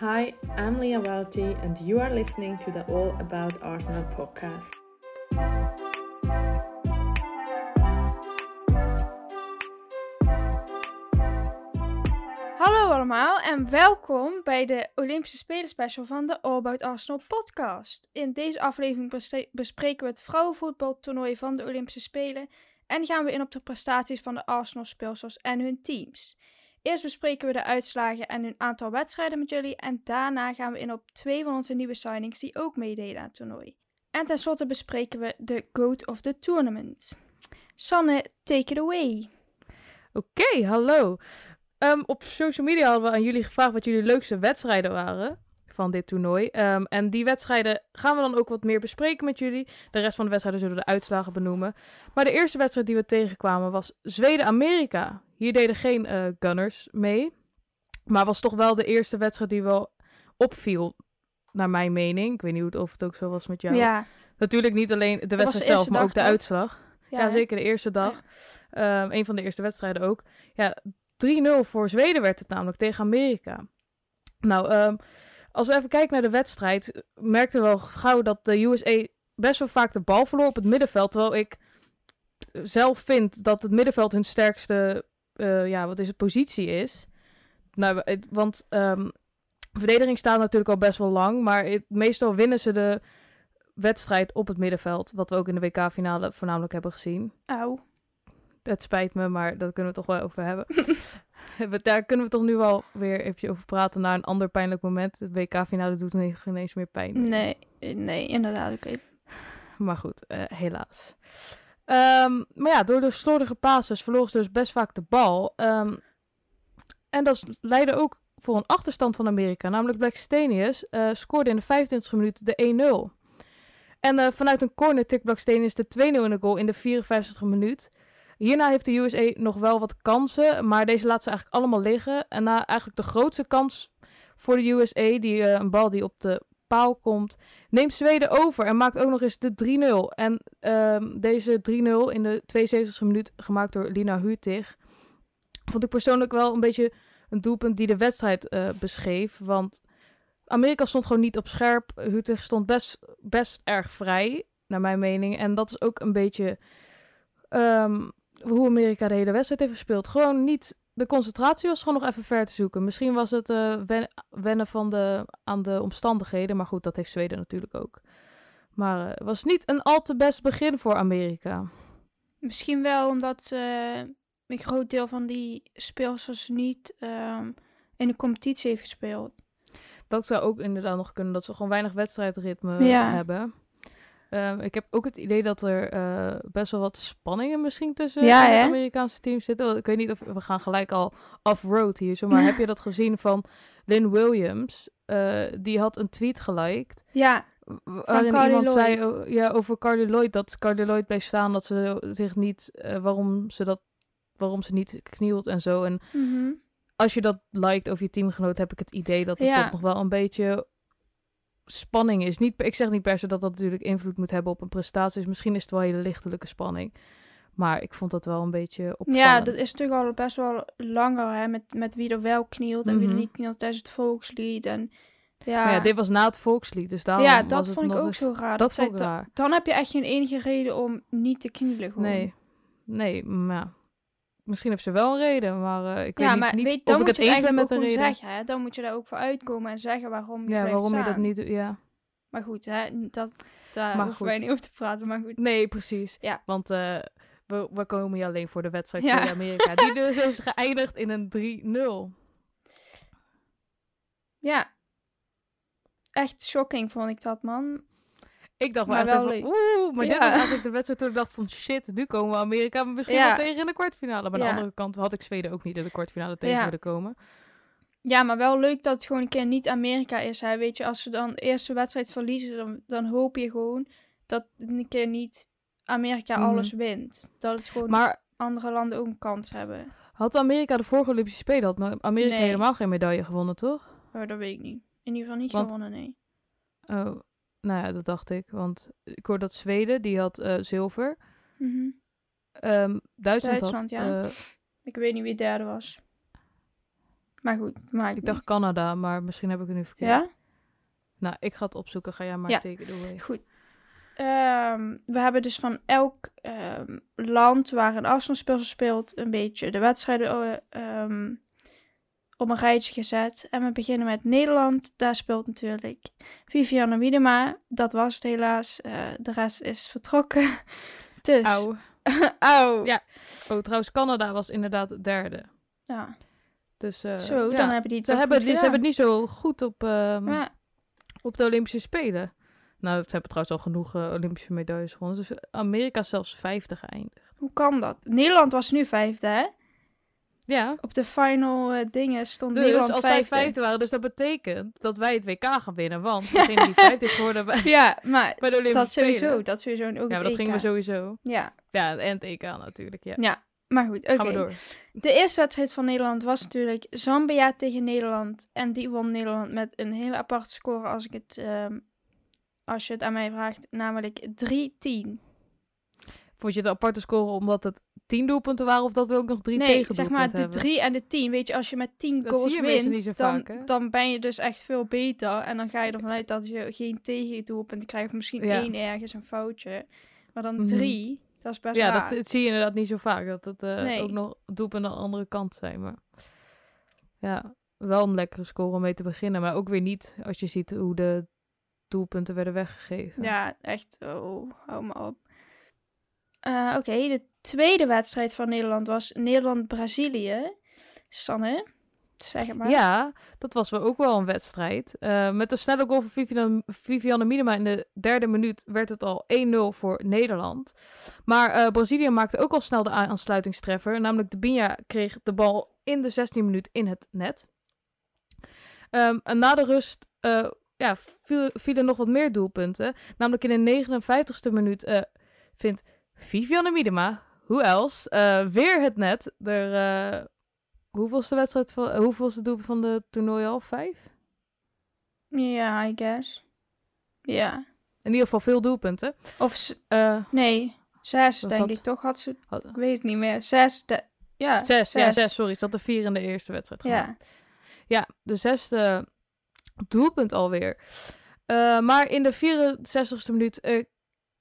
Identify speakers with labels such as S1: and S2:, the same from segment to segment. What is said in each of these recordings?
S1: Hi, I'm Leah Welty, and you are listening to the All About Arsenal podcast.
S2: Hallo allemaal en welkom bij de Olympische Spelen special van de All About Arsenal podcast. In deze aflevering bespreken we het vrouwenvoetbaltoernooi van de Olympische Spelen en gaan we in op de prestaties van de Arsenal speelsters en hun teams. Eerst bespreken we de uitslagen en hun aantal wedstrijden met jullie en daarna gaan we in op twee van onze nieuwe signings die ook meededen aan het toernooi. En tenslotte bespreken we de GOAT of the Tournament. Sanne, take it away.
S3: Oké, hallo. Ehm, op social media hadden we aan jullie gevraagd wat jullie leukste wedstrijden waren van dit toernooi. Ehm, en die wedstrijden gaan we dan ook wat meer bespreken met jullie. De rest van de wedstrijden zullen we de uitslagen benoemen. Maar de eerste wedstrijd die we tegenkwamen was Zweden-Amerika. Hier deden geen eh, Gunners mee. Maar was toch wel de eerste wedstrijd die wel opviel, naar mijn mening. Ik weet niet hoe het, of het ook zo was met jou.
S2: Ja,
S3: Natuurlijk niet alleen de wedstrijd zelf, maar ook de
S2: toch?
S3: uitslag. Ja, zeker de eerste dag. Ehm een van de eerste wedstrijden ook. Ja, 3-0 voor Zweden werd het namelijk tegen Amerika. Nou, ehm, als we even kijken naar de wedstrijd, merkten we wel gauw dat de USA best wel vaak de bal verloor op het middenveld. Terwijl ik zelf vind dat het middenveld hun sterkste, eh, ja, wat is het, positie is. Nou, het- want ehm, verdediging staat natuurlijk al best wel lang, maar het, meestal winnen ze de wedstrijd op het middenveld. Wat we ook in de WK-finale voornamelijk hebben gezien.
S2: Auw.
S3: Het spijt me, maar daar kunnen we het toch wel over hebben. Daar kunnen we toch nu wel weer eventjes over praten naar een ander pijnlijk moment. Het WK-finale doet geen eens meer pijn.
S2: Nee, eh, nee, inderdaad. Oké.
S3: Maar goed, eh, helaas. Ehm, maar ja, door de slordige passes verloren ze dus best vaak de bal. Ehm, en dat leidde ook voor een achterstand van Amerika. Namelijk Blackstenius eh scoorde in de 25e minuut de 1-0. En vanuit een corner tikt Blackstenius de 2-0 in de goal in de 54e minuut. Hierna heeft de USA nog wel wat kansen, maar deze laat ze eigenlijk allemaal liggen. En na eigenlijk de grootste kans voor de USA, die, eh, een bal die op de paal komt, neemt Zweden over en maakt ook nog eens de 3-0. En ehm, deze 3-0 in de 72e minuut, gemaakt door Lina Hutig, vond ik persoonlijk wel een beetje een doelpunt die de wedstrijd eh, beschreef. Want Amerika stond gewoon niet op scherp. Hutig stond best, best erg vrij, naar mijn mening. En dat is ook een beetje ehm, hoe Amerika de hele wedstrijd heeft gespeeld. Gewoon niet... De concentratie was gewoon nog even ver te zoeken. Misschien was het wen- wennen van de, aan de omstandigheden. Maar goed, dat heeft Zweden natuurlijk ook. Maar eh, het was niet een al te best begin voor Amerika.
S2: Misschien wel omdat eh, een groot deel van die speelsters niet ehm, in de competitie heeft gespeeld.
S3: Dat zou ook inderdaad nog kunnen, dat ze gewoon weinig wedstrijdritme
S2: Ja.
S3: hebben. Ehm, ik heb ook het idee dat er eh, best wel wat spanningen misschien tussen
S2: Ja,
S3: de? Amerikaanse teams zitten. Want Ik weet niet of we gaan gelijk al off-road hier, zo, maar heb je dat gezien van Lynn Williams? Eh, die had een tweet geliked.
S2: Ja,
S3: Waarin
S2: Carly
S3: iemand
S2: Lloyd.
S3: zei ja, over Carly Lloyd, dat Carly Lloyd bleef staan, dat ze zich niet, eh, waarom ze dat, waarom ze niet knielt en zo. En
S2: mhm.
S3: als je dat liked over je teamgenoot, heb ik het idee dat het
S2: Ja.
S3: toch nog wel een beetje spanning is. Niet, ik zeg niet per se dat dat natuurlijk invloed moet hebben op een prestatie. Dus misschien is het wel hele lichtelijke spanning. Maar ik vond dat wel een beetje opvallend.
S2: ja, dat is natuurlijk al best wel langer hè, met, met wie er wel knielt en wie er
S3: Mhm.
S2: niet knielt tijdens het volkslied. En, ja,
S3: Maar ja, dit was na het volkslied, dus daarom
S2: ja dat vond ik ook
S3: eens-
S2: zo raar.
S3: Dat vond ik raar.
S2: Dan heb je echt geen enige reden om niet te knielen gewoon.
S3: Nee, nee, maar ja. Misschien heeft ze wel een reden, maar eh, ik
S2: ja,
S3: weet niet,
S2: maar
S3: niet
S2: weet, dan
S3: of ik het eens ben met de reden.
S2: zeggen. Hè? Dan moet je daar ook voor uitkomen en zeggen waarom je
S3: Ja, waarom je dat niet doet, ja.
S2: Maar goed, hè, dat, daar
S3: Maar
S2: hoeven wij niet over te praten. Maar goed.
S3: Nee, precies.
S2: Ja.
S3: Want eh, we, we komen hier alleen voor de wedstrijd
S2: Ja.
S3: tegen Amerika. Die dus is geëindigd in een 3-0.
S2: Ja. Echt shocking vond ik dat, man.
S3: Ik dacht wel
S2: Maar
S3: echt even, oeh, maar dit
S2: Ja.
S3: was eigenlijk de wedstrijd toen ik dacht van shit, nu komen we Amerika misschien
S2: Ja.
S3: wel tegen in de kwartfinale. Maar aan de andere kant had ik Zweden ook niet in de kwartfinale tegen willen komen.
S2: Ja, maar wel leuk dat het gewoon een keer niet Amerika is. Hè? Weet je, als ze dan de eerste wedstrijd verliezen, dan, dan hoop je gewoon dat een keer niet Amerika
S3: Mhm.
S2: alles wint. Dat het gewoon
S3: Maar
S2: andere landen ook een kans hebben.
S3: had Amerika de vorige Olympische Spelen, had Amerika
S2: Nee.
S3: helemaal geen medaille gewonnen, toch?
S2: Maar dat weet ik niet. In ieder geval niet
S3: Want-
S2: gewonnen, nee.
S3: Oh, nou ja, dat dacht ik. Want ik hoorde dat Zweden, die had eh, zilver.
S2: Mhm.
S3: Ehm, Duitsland,
S2: Duitsland,
S3: had...
S2: ja.
S3: eh,
S2: Ik weet niet wie derde was. Maar goed, maakt
S3: Ik dacht Canada, maar misschien heb ik het nu verkeerd.
S2: Ja?
S3: Nou, ik ga het opzoeken. Ga jij maar
S2: Ja.
S3: take it away.
S2: Goed. Ehm, we hebben dus van elk ehm, land waar een Arsenal-spel speelt een beetje de wedstrijden eh, op een rijtje gezet. En we beginnen met Nederland. Daar speelt natuurlijk Viviane Miedema. Dat was het helaas. Eh, de rest is vertrokken. Dus.
S3: Auw.
S2: Auw.
S3: Ja. Oh, trouwens, Canada was inderdaad derde.
S2: Ja.
S3: Dus eh,
S2: Zo,
S3: ja.
S2: dan hebben die het
S3: ze, hebben, die- ze hebben het niet zo goed op, ehm,
S2: Ja.
S3: op de Olympische Spelen. Nou, ze hebben trouwens al genoeg eh, Olympische medailles gewonnen. Dus Amerika is zelfs vijfde geëindigd.
S2: Hoe kan dat? Nederland was nu vijfde, hè?
S3: Ja,
S2: Op de final eh, dingen stond
S3: dus
S2: Nederland
S3: als zij
S2: vijfde.
S3: waren, dus dat betekent dat wij het WK gaan winnen. Want degene die vijfde is geworden bij,
S2: Ja, maar
S3: bij de Olympische
S2: dat
S3: Spelen.
S2: sowieso. Dat sowieso. En ook
S3: Ja, dat
S2: EK.
S3: gingen we sowieso.
S2: Ja,
S3: Ja, en het EK natuurlijk, ja.
S2: ja. Maar goed, oké.
S3: Gaan we door.
S2: De eerste wedstrijd van Nederland was natuurlijk Zambia tegen Nederland. En die won Nederland met een hele aparte score als, ik het, ehm, als je het aan mij vraagt. Namelijk 3-10.
S3: Vond je het een aparte score omdat het tien doelpunten waren of dat we ook nog drie
S2: Nee, zeg maar de
S3: hebben?
S2: 3 en de 10. Weet je, als je met 10
S3: Dat
S2: goals wint, dan,
S3: vaak,
S2: dan ben je dus echt veel beter. En dan ga je ervan uit dat je geen tegendoelpunten krijgt. Misschien
S3: Ja.
S2: één ergens een foutje. Maar dan
S3: Mhm.
S2: 3, dat is best
S3: Ja, dat, dat zie je inderdaad niet zo vaak. Dat het eh,
S2: Nee.
S3: ook nog doelpunten aan de andere kant zijn. Maar ja, wel een lekkere score om mee te beginnen. Maar ook weer niet als je ziet hoe de doelpunten werden weggegeven.
S2: Ja, echt. Oh, hou me op. Eh, Oké, de tweede wedstrijd van Nederland was Nederland-Brazilië. Sanne, zeg het maar.
S3: Ja, dat was wel ook wel een wedstrijd. Eh, met een snelle goal van Viviane, Viviane Miedema in de derde minuut werd het al 1-0 voor Nederland. Maar eh, Brazilië maakte ook al snel de aansluitingstreffer. Namelijk de Binha kreeg de bal in de 16 minuut in het net. Ehm, en na de rust ja, viel, vielen nog wat meer doelpunten. Namelijk in de 59ste minuut vindt Viviane Miedema, hoe else, eh, weer het net. Er, eh, hoeveelste wedstrijd van, eh, hoeveelste doelpunt van de toernooi al? Vijf?
S2: Ja, I guess. Ja.
S3: In ieder geval veel doelpunten.
S2: Of, nee, zes
S3: Dat
S2: denk
S3: had-
S2: ik toch? Had ze,
S3: had-
S2: ik weet het niet meer. Zes, de, ja.
S3: zes, ja, zes, sorry. Zat de vier in de eerste wedstrijd.
S2: Ja.
S3: Ja, de zesde doelpunt alweer. Eh, maar in de 64ste minuut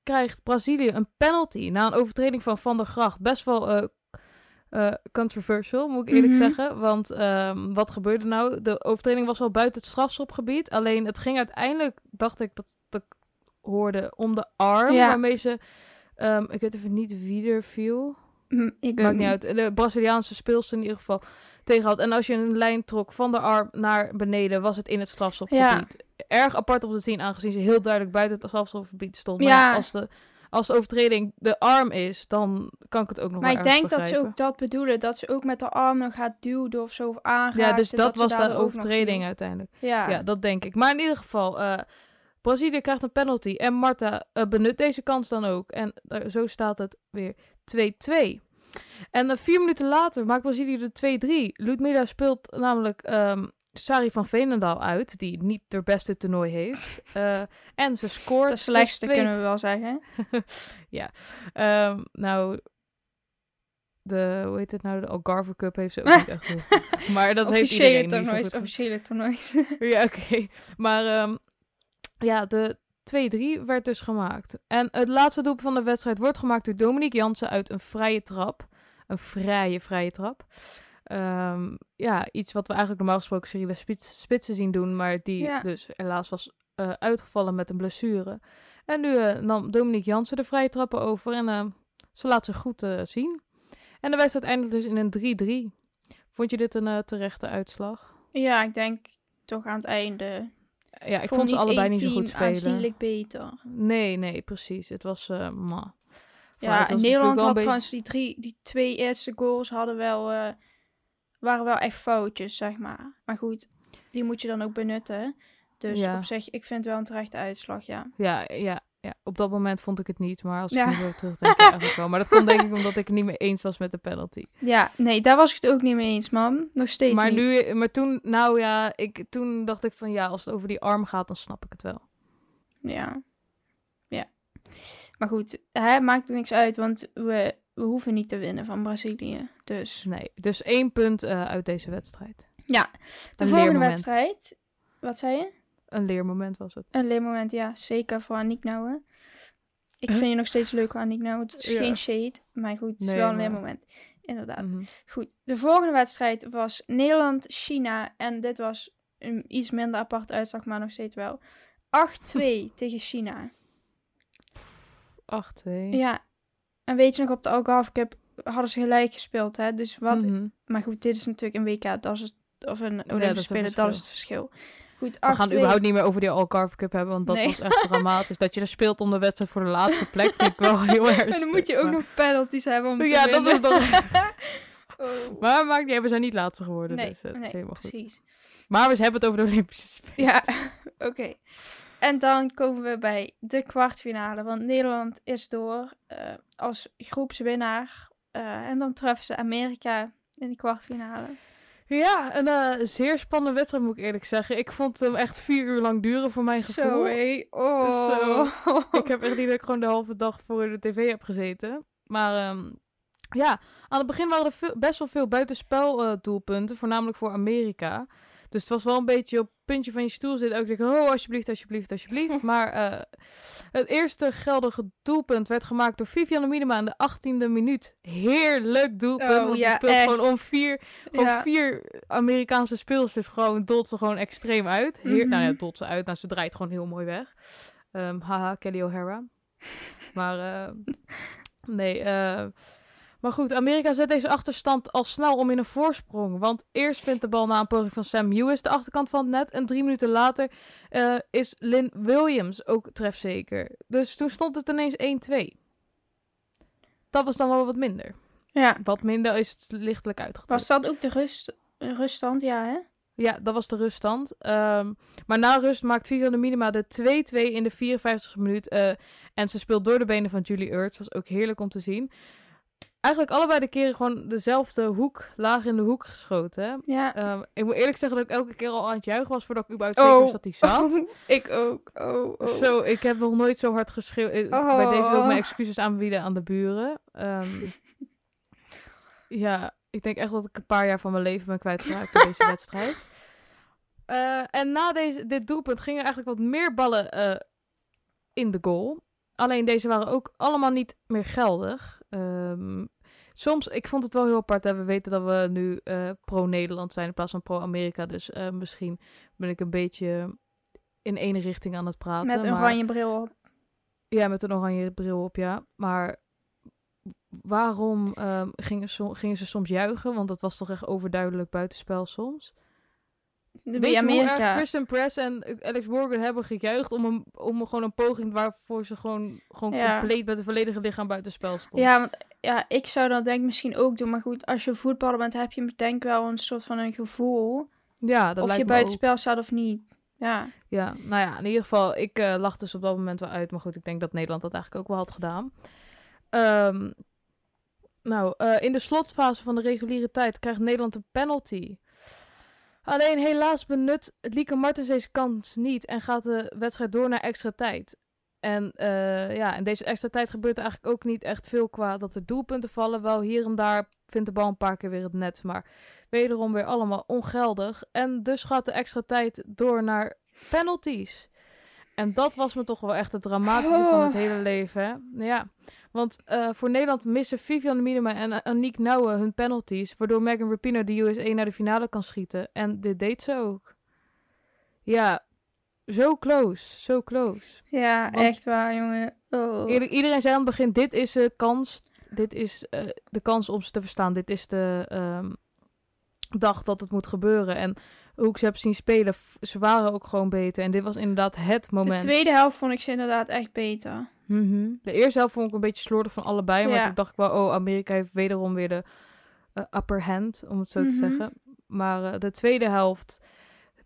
S3: krijgt Brazilië een penalty na een overtreding van Van der Gracht. Best wel eh, controversial, moet ik eerlijk
S2: Mhm.
S3: zeggen. Want ehm, wat gebeurde nou? De overtreding was wel buiten het strafschopgebied. Alleen het ging uiteindelijk, dacht ik, dat, dat ik hoorde om de arm.
S2: Ja.
S3: Waarmee ze, ehm, ik weet even niet wie er viel.
S2: Hm, ik
S3: Maakt niet uit. De Braziliaanse speelster in ieder geval tegenhoudt. En als je een lijn trok van de arm naar beneden, was het in het strafschopgebied. Erg apart om te zien, aangezien ze heel duidelijk buiten het strafschopgebied stond. Maar
S2: Ja.
S3: als, de, als de overtreding de arm is, dan kan ik het ook nog
S2: Maar
S3: wel
S2: ik denk dat ze ook dat bedoelen. Dat ze ook met de arm nog gaat duwen of zo. Of aanraken.
S3: Ja, dus dat, was de overtreding uiteindelijk.
S2: Ja.
S3: Ja. dat denk ik. Maar in ieder geval, eh, Brazilië krijgt een penalty. En Marta eh, benut deze kans dan ook. En eh, zo staat het weer 2-2. En vier minuten later maakt Brazilië de 2-3. Ludmila speelt namelijk ehm, Sari van Veenendaal uit, die niet de beste toernooi heeft. Eh, en ze scoort.
S2: De slechtste
S3: twee-
S2: kunnen we wel zeggen.
S3: Ehm, nou, de, hoe heet het nou? De Algarve Cup heeft ze ook niet echt goed. Maar dat heeft iedereen niet
S2: toernoois.
S3: gedaan.
S2: Officiële toernoois.
S3: Ja, oké. Maar ehm, ja, de 2-3 werd dus gemaakt. En het laatste doelpunt van de wedstrijd wordt gemaakt door Dominique Jansen uit een vrije trap. Een vrije, vrije trap. Ehm, ja, iets wat we eigenlijk normaal gesproken Cyrille Spits, Spitsen zien doen, maar die
S2: Ja.
S3: dus helaas was eh, uitgevallen met een blessure. En nu eh, nam Dominique Jansen de vrije trappen over en eh, ze laat zich goed eh, zien. En de wedstrijd eindigde dus in een 3-3. Vond je dit een terechte uitslag?
S2: Ja, ik denk toch aan het einde.
S3: Ja, ik vond ze
S2: niet
S3: allebei niet zo goed spelen.
S2: aanzienlijk beter.
S3: Nee, nee, precies. Het was, ma.
S2: Ja,
S3: het
S2: Nederland had trouwens die, drie, die twee eerste goals hadden wel, waren wel echt foutjes, zeg maar. Maar goed, die moet je dan ook benutten. Dus
S3: Ja.
S2: op zich, ik vind het wel een terechte uitslag, ja.
S3: Ja, ja, ja, op dat moment vond ik het niet. Maar als ik
S2: Ja.
S3: nu zo terugdenk, eigenlijk wel. Maar dat komt denk ik omdat ik het niet meer eens was met de penalty.
S2: Ja, nee, daar was ik het ook niet mee eens, man. Nog steeds
S3: Maar,
S2: niet.
S3: nu, maar toen, nou ja, ik, toen dacht ik van ja, als het over die arm gaat, dan snap ik het wel.
S2: Ja. Ja. Maar goed, hè, maakt er niks uit, want we, we hoeven niet te winnen van Brazilië. Dus
S3: Nee, dus één punt eh, uit deze wedstrijd.
S2: Ja, de
S3: Een
S2: volgende
S3: leermoment.
S2: wedstrijd. Wat zei je?
S3: Een leermoment was het.
S2: Een leermoment, ja. Zeker voor Aniek Nouwen. Ik vind je nog steeds leuk, Aniek Nouwen. Het is
S3: Ja.
S2: geen shade, maar goed, het is
S3: Nee,
S2: wel een
S3: maar-
S2: leermoment. Inderdaad.
S3: Mhm.
S2: Goed, de volgende wedstrijd was Nederland-China. En dit was een iets minder apart uitslag, maar nog steeds wel. 8-2 tegen China.
S3: 8-2.
S2: Ja. En weet je nog, op de Algarve Cup hadden ze gelijk gespeeld, hè? Dus wat...
S3: Mhm.
S2: Maar goed, dit is natuurlijk een WK, dat is het... Of een Olympische Spelen, dat is het verschil. Goed, 8-2.
S3: We gaan überhaupt niet meer over die Algarve Cup hebben, want dat
S2: Nee.
S3: was echt dramatisch. Dat je er speelt om de wedstrijd voor de laatste plek vind ik wel heel erg.
S2: En dan moet je ook nog penalties hebben om te
S3: Ja, dat is nog...
S2: Oh.
S3: Maar maakt niet we zijn niet laatste geworden,
S2: Nee,
S3: dus is
S2: nee,
S3: helemaal goed.
S2: precies.
S3: Maar we hebben het over de Olympische Spelen.
S2: Ja, oké. En dan komen we bij de kwartfinale. Want Nederland is door eh, als groepswinnaar. Eh, en dan treffen ze Amerika in de kwartfinale.
S3: Ja, een eh, zeer spannende wedstrijd moet ik eerlijk zeggen. Ik vond hem echt vier uur lang duren voor mijn gevoel.
S2: Zo, hé. Oh.
S3: Ik heb echt niet dat ik gewoon de halve dag voor de tv heb gezeten. Maar ehm, ja, aan het begin waren er veel, best wel veel buitenspel eh, doelpunten, voornamelijk voor Amerika. Dus het was wel een beetje op het puntje van je stoel zitten. Ook denken, oh, alsjeblieft, alsjeblieft, alsjeblieft. maar eh, het eerste geldige doelpunt werd gemaakt door Vivianne Miedema in de 18e minuut. Heerlijk doelpunt.
S2: Oh,
S3: want
S2: ja,
S3: je speelt
S2: echt.
S3: gewoon om vier,
S2: Ja.
S3: vier Amerikaanse speelsters. Gewoon dolt ze gewoon extreem uit. Heer, Nou ja,
S2: Mhm.
S3: dolt ze uit. Nou, ze draait gewoon heel mooi weg. Ehm, haha, Kelly O'Hara. Maar eh, nee, eh, maar goed, Amerika zet deze achterstand al snel om in een voorsprong. Want eerst vindt de bal na een poging van Sam Lewis de achterkant van het net. En drie minuten later eh, is Lynn Williams ook trefzeker. Dus toen stond het ineens 1-2. Dat was dan wel wat minder.
S2: Ja.
S3: Wat minder is het lichtelijk uitgedrukt.
S2: Was dat ook de rust, ruststand? Ja, hè?
S3: Ja, dat was de ruststand. Ehm, maar na rust maakt Vivianne Minima de 2-2 in de 54e minuut. eh, en ze speelt door de benen van Julie Ertz. Was ook heerlijk om te zien. Eigenlijk allebei de keren gewoon dezelfde hoek, laag in de hoek geschoten. Hè?
S2: Ja.
S3: Ehm, ik moet eerlijk zeggen dat ik elke keer al aan het juichen was voordat ik überhaupt zeker
S2: Oh.
S3: wist dat hij zat.
S2: ik ook. Oh, oh.
S3: Zo, ik heb nog nooit zo hard geschreeuwd. Eh,
S2: Oh.
S3: Bij deze wil ik mijn excuses aanbieden aan de buren. Ehm, ja, ik denk echt dat ik een paar jaar van mijn leven ben kwijtgeraakt door deze wedstrijd. Eh, en na deze, dit doelpunt gingen er eigenlijk wat meer ballen eh, in de goal. Alleen deze waren ook allemaal niet meer geldig. Ehm, soms, ik vond het wel heel apart. Hè. We weten dat we nu eh, pro-Nederland zijn in plaats van pro-Amerika. Dus eh, misschien ben ik een beetje in één richting aan het praten.
S2: Met een
S3: maar-
S2: oranje bril op.
S3: ja, met een oranje bril op, ja. Maar waarom ehm, gingen, gingen ze soms juichen? Want dat was toch echt overduidelijk buitenspel soms.
S2: De
S3: Weet je hoe erg. Kristen Press en Alex Morgan hebben gejuicht om een, om gewoon een poging waarvoor ze gewoon, gewoon
S2: Ja.
S3: compleet met een volledige lichaam buitenspel stond?
S2: Ja, want ja, ik zou dat denk ik misschien ook doen. Maar goed, als je voetballer bent, heb je denk ik wel een soort van een gevoel.
S3: Ja, dat
S2: of je
S3: me
S2: buiten
S3: ook.
S2: spel staat of niet. Ja.
S3: Ja, nou ja, in ieder geval, ik lag dus op dat moment wel uit. Maar goed, ik denk dat Nederland dat eigenlijk ook wel had gedaan. Ehm, nou, eh, in de slotfase van de reguliere tijd krijgt Nederland een penalty. Alleen helaas benut Lieke Martens deze kans niet en gaat de wedstrijd door naar extra tijd. En eh, ja, in deze extra tijd gebeurt er eigenlijk ook niet echt veel qua dat er doelpunten vallen. Wel hier en daar vindt de bal een paar keer weer het net, maar wederom weer allemaal ongeldig. En dus gaat de extra tijd door naar penalties. En dat was me toch wel echt het dramatische van het
S2: Oh.
S3: hele leven. Hè? Ja, want eh, voor Nederland missen Vivian Miedema en uh, Aniek Nouwen hun penalties. Waardoor Megan Rapinoe de USA naar de finale kan schieten. En dit deed ze ook. Ja, zo close, zo close.
S2: Ja,
S3: Want-
S2: echt waar, jongen. Oh.
S3: Iedereen zei aan het begin, dit is de kans. Dit is eh, de kans om ze te verstaan. Dit is de ehm, dag dat het moet gebeuren. En hoe ik ze heb zien spelen, ze waren ook gewoon beter. En dit was inderdaad het
S2: De
S3: moment.
S2: tweede helft vond ik ze inderdaad echt beter.
S3: Mhm. De eerste helft vond ik een beetje slordig van allebei. Maar
S2: Ja.
S3: toen dacht ik wel, oh, Amerika heeft wederom weer de eh, upper hand, om het zo
S2: Mhm.
S3: te zeggen. Maar eh, de tweede helft,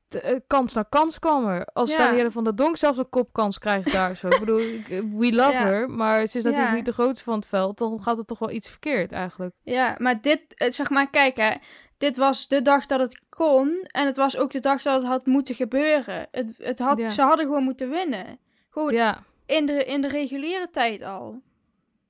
S3: de, eh, kans na kans kwam er. Als
S2: Ja.
S3: Danielle van der Donk zelfs een kopkans krijgt daar zo. ik bedoel, we love
S2: Ja.
S3: her, maar ze is natuurlijk
S2: Ja.
S3: niet de grootste van het veld. Dan gaat het toch wel iets verkeerd eigenlijk.
S2: Ja, maar dit, zeg maar, kijk hè. Dit was de dag dat het kon. En het was ook de dag dat het had moeten gebeuren. Het, het had,
S3: Ja.
S2: Ze hadden gewoon moeten winnen. Gewoon
S3: Ja,
S2: in, de, in de reguliere tijd al.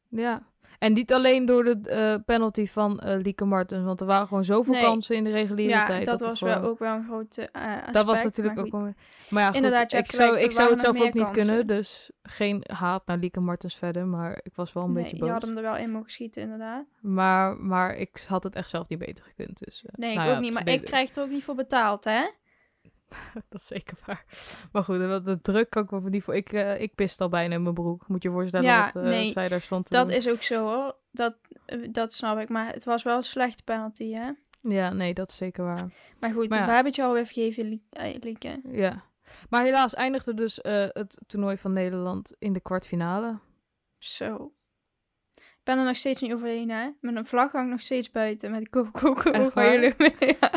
S3: ja. En niet alleen door de eh, penalty van eh Lieke Martens, want er waren gewoon zoveel
S2: Nee.
S3: kansen in de reguliere
S2: Ja,
S3: tijd.
S2: dat
S3: er
S2: was
S3: gewoon-
S2: wel ook wel een grote eh aspect.
S3: Dat was natuurlijk
S2: maar
S3: ook wel... Maar ja, goed,
S2: Inderdaad, je
S3: ik, zou, ik zou het zelf ook niet kunnen, dus geen haat naar Lieke Martens verder, maar ik was wel een
S2: nee,
S3: beetje
S2: je
S3: boos.
S2: had hem er wel in mogen schieten, inderdaad.
S3: Maar, maar ik had het echt zelf niet beter gekund. Dus, eh,
S2: Nee,
S3: nou
S2: ik
S3: ja,
S2: ook niet, maar ik krijg er ook niet voor betaald, hè?
S3: Dat is zeker waar. Maar goed, de, de druk kan ik wel niet voor. Ik, eh ik piste al bijna in mijn broek. Moet je je voorstellen
S2: Ja,
S3: wat eh,
S2: nee,
S3: zij daar stond te
S2: Dat
S3: doen.
S2: is ook zo, hoor. Dat, eh, dat snap ik. Maar het was wel een slechte penalty, hè?
S3: Ja, nee, dat is zeker waar.
S2: Maar goed,
S3: Maar ja.
S2: we hebben het je alweer eh, Lieke.
S3: Ja. Maar helaas eindigde dus eh, het toernooi van Nederland in de kwartfinale.
S2: Zo. Ik ben er nog steeds niet overheen, hè? Met een vlag hangt nog steeds buiten. Met Coco
S3: Echt waar?
S2: ja.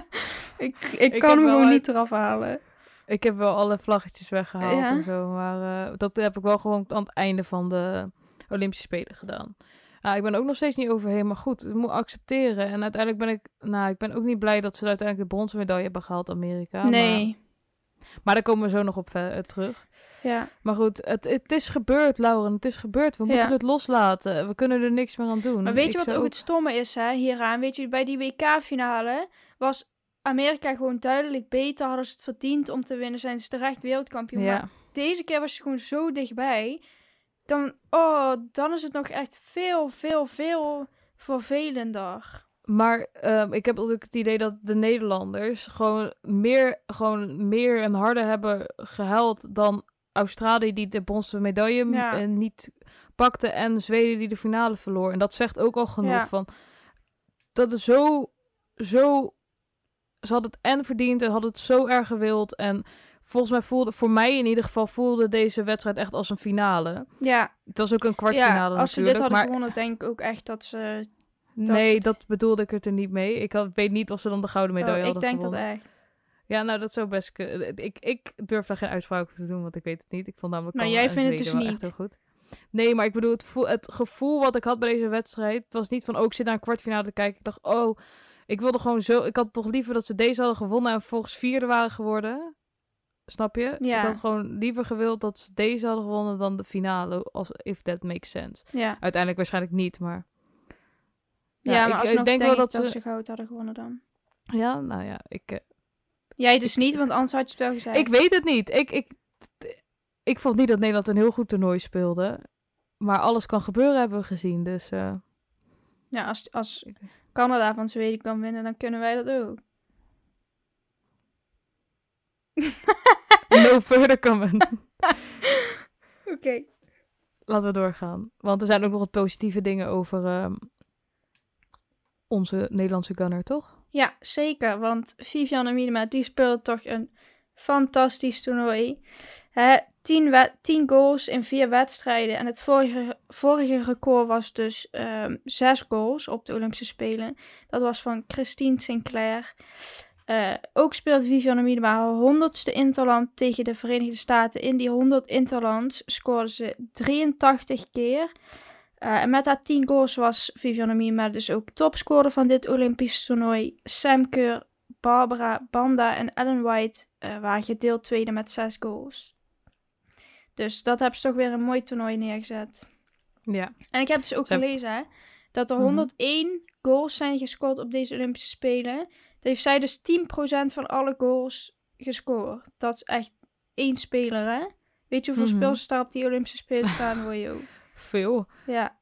S2: Ik, ik,
S3: Ik
S2: kan hem gewoon niet eraf halen.
S3: Ik heb wel alle vlaggetjes weggehaald
S2: Ja?
S3: en zo. Maar eh, dat heb ik wel gewoon aan het einde van de Olympische Spelen gedaan. Ja, ik ben ook nog steeds niet overheen. Maar goed, ik moet accepteren. En uiteindelijk ben ik... Nou, ik ben ook niet blij dat ze uiteindelijk de bronzen medaille hebben gehaald, Amerika.
S2: nee.
S3: Maar, maar daar komen we zo nog op eh, terug.
S2: Ja.
S3: Maar goed, het, het is gebeurd, Lauren. Het is gebeurd. We
S2: Ja.
S3: moeten het loslaten. We kunnen er niks meer aan doen.
S2: Maar weet
S3: Ik
S2: je wat ook het stomme is, hè, hieraan? Weet je, bij die WK-finale was Amerika gewoon duidelijk beter. Hadden ze het verdiend om te winnen. Zijn ze terecht wereldkampioen. Maar
S3: Ja,
S2: deze keer was je gewoon zo dichtbij. Dan, oh, dan is het nog echt veel, veel, veel vervelender.
S3: maar ehm, ik heb ook het idee dat de Nederlanders gewoon meer, gewoon meer en harder hebben gehuild dan Australië die de bronzen medaille
S2: Ja.
S3: niet pakte en Zweden die de finale verloor. En dat zegt ook al genoeg
S2: Ja.
S3: van dat het zo, zo, ze hadden het en verdiend en hadden het zo erg gewild en volgens mij voelde, voor mij in ieder geval voelde deze wedstrijd echt als een finale.
S2: Ja,
S3: Het was ook een kwartfinale
S2: ja als ze dit hadden
S3: maar
S2: gewonnen, denk ik ook echt dat ze...
S3: nee, dat bedoelde ik het er niet mee. Ik had, weet niet of ze dan de gouden medaille
S2: Oh, ik denk dat echt.
S3: Ja, nou, dat zou best kunnen. Ik, ik durf daar geen uitspraak over te doen, want ik weet het niet. Ik vond namelijk
S2: Maar
S3: Canada
S2: jij vindt het dus
S3: echt
S2: niet?
S3: heel goed. Nee, maar ik bedoel, het, het gevoel wat ik had bij deze wedstrijd... Het was niet van, oh, ik zit naar een kwartfinale te kijken. Ik dacht, oh, ik wilde gewoon zo... Ik had toch liever dat ze deze hadden gewonnen en volgens vierde waren geworden. Snap je?
S2: Ja.
S3: Ik had gewoon liever gewild dat ze deze hadden gewonnen dan de finale. Als, if that makes sense.
S2: Ja,
S3: Uiteindelijk waarschijnlijk niet, maar...
S2: ja,
S3: ik-
S2: maar
S3: ik
S2: alsnog
S3: denk
S2: denk
S3: wel
S2: ik
S3: dat
S2: dat
S3: ze-
S2: ze goud hadden gewonnen dan.
S3: Ja, nou ja, ik... eh,
S2: Jij dus niet, want anders had je het wel gezegd.
S3: Ik weet het niet. Ik, ik, ik vond niet dat Nederland een heel goed toernooi speelde. Maar alles kan gebeuren, hebben we gezien. Dus eh,
S2: Ja, als, als Canada van Zweden kan winnen, dan kunnen wij dat ook.
S3: no further comment.
S2: Oké.
S3: Laten we doorgaan. Want er zijn ook nog wat positieve dingen over ehm, onze Nederlandse gunner, toch?
S2: Ja, zeker. Want Vivianne Miedema, die speelt toch een fantastisch toernooi. Hè, tien, we- tien goals in vier wedstrijden. En het vorige, vorige record was dus ehm, zes goals op de Olympische Spelen. Dat was van Christine Sinclair. Eh, ook speelt Vivianne Miedema haar honderdste interland tegen de Verenigde Staten. In die 100 interlands scoorde ze 83 keer. Eh, en met haar 10 goals was Vivianne Miedema dus ook topscorer van dit Olympisch toernooi. Sam Kerr, Barbara Banda en Ellen White eh, waren gedeeld tweede met 6 goals. Dus dat hebben ze toch weer een mooi toernooi neergezet.
S3: Ja.
S2: En ik heb dus ook gelezen hè, dat er
S3: Mhm.
S2: 101 goals zijn gescoord op deze Olympische Spelen. Dat heeft zij dus 10% van alle goals gescoord. Dat is echt één speler, hè? Weet je hoeveel
S3: Mhm.
S2: spelers daar op die Olympische Spelen staan, hoor je ook.
S3: Veel.
S2: Ja,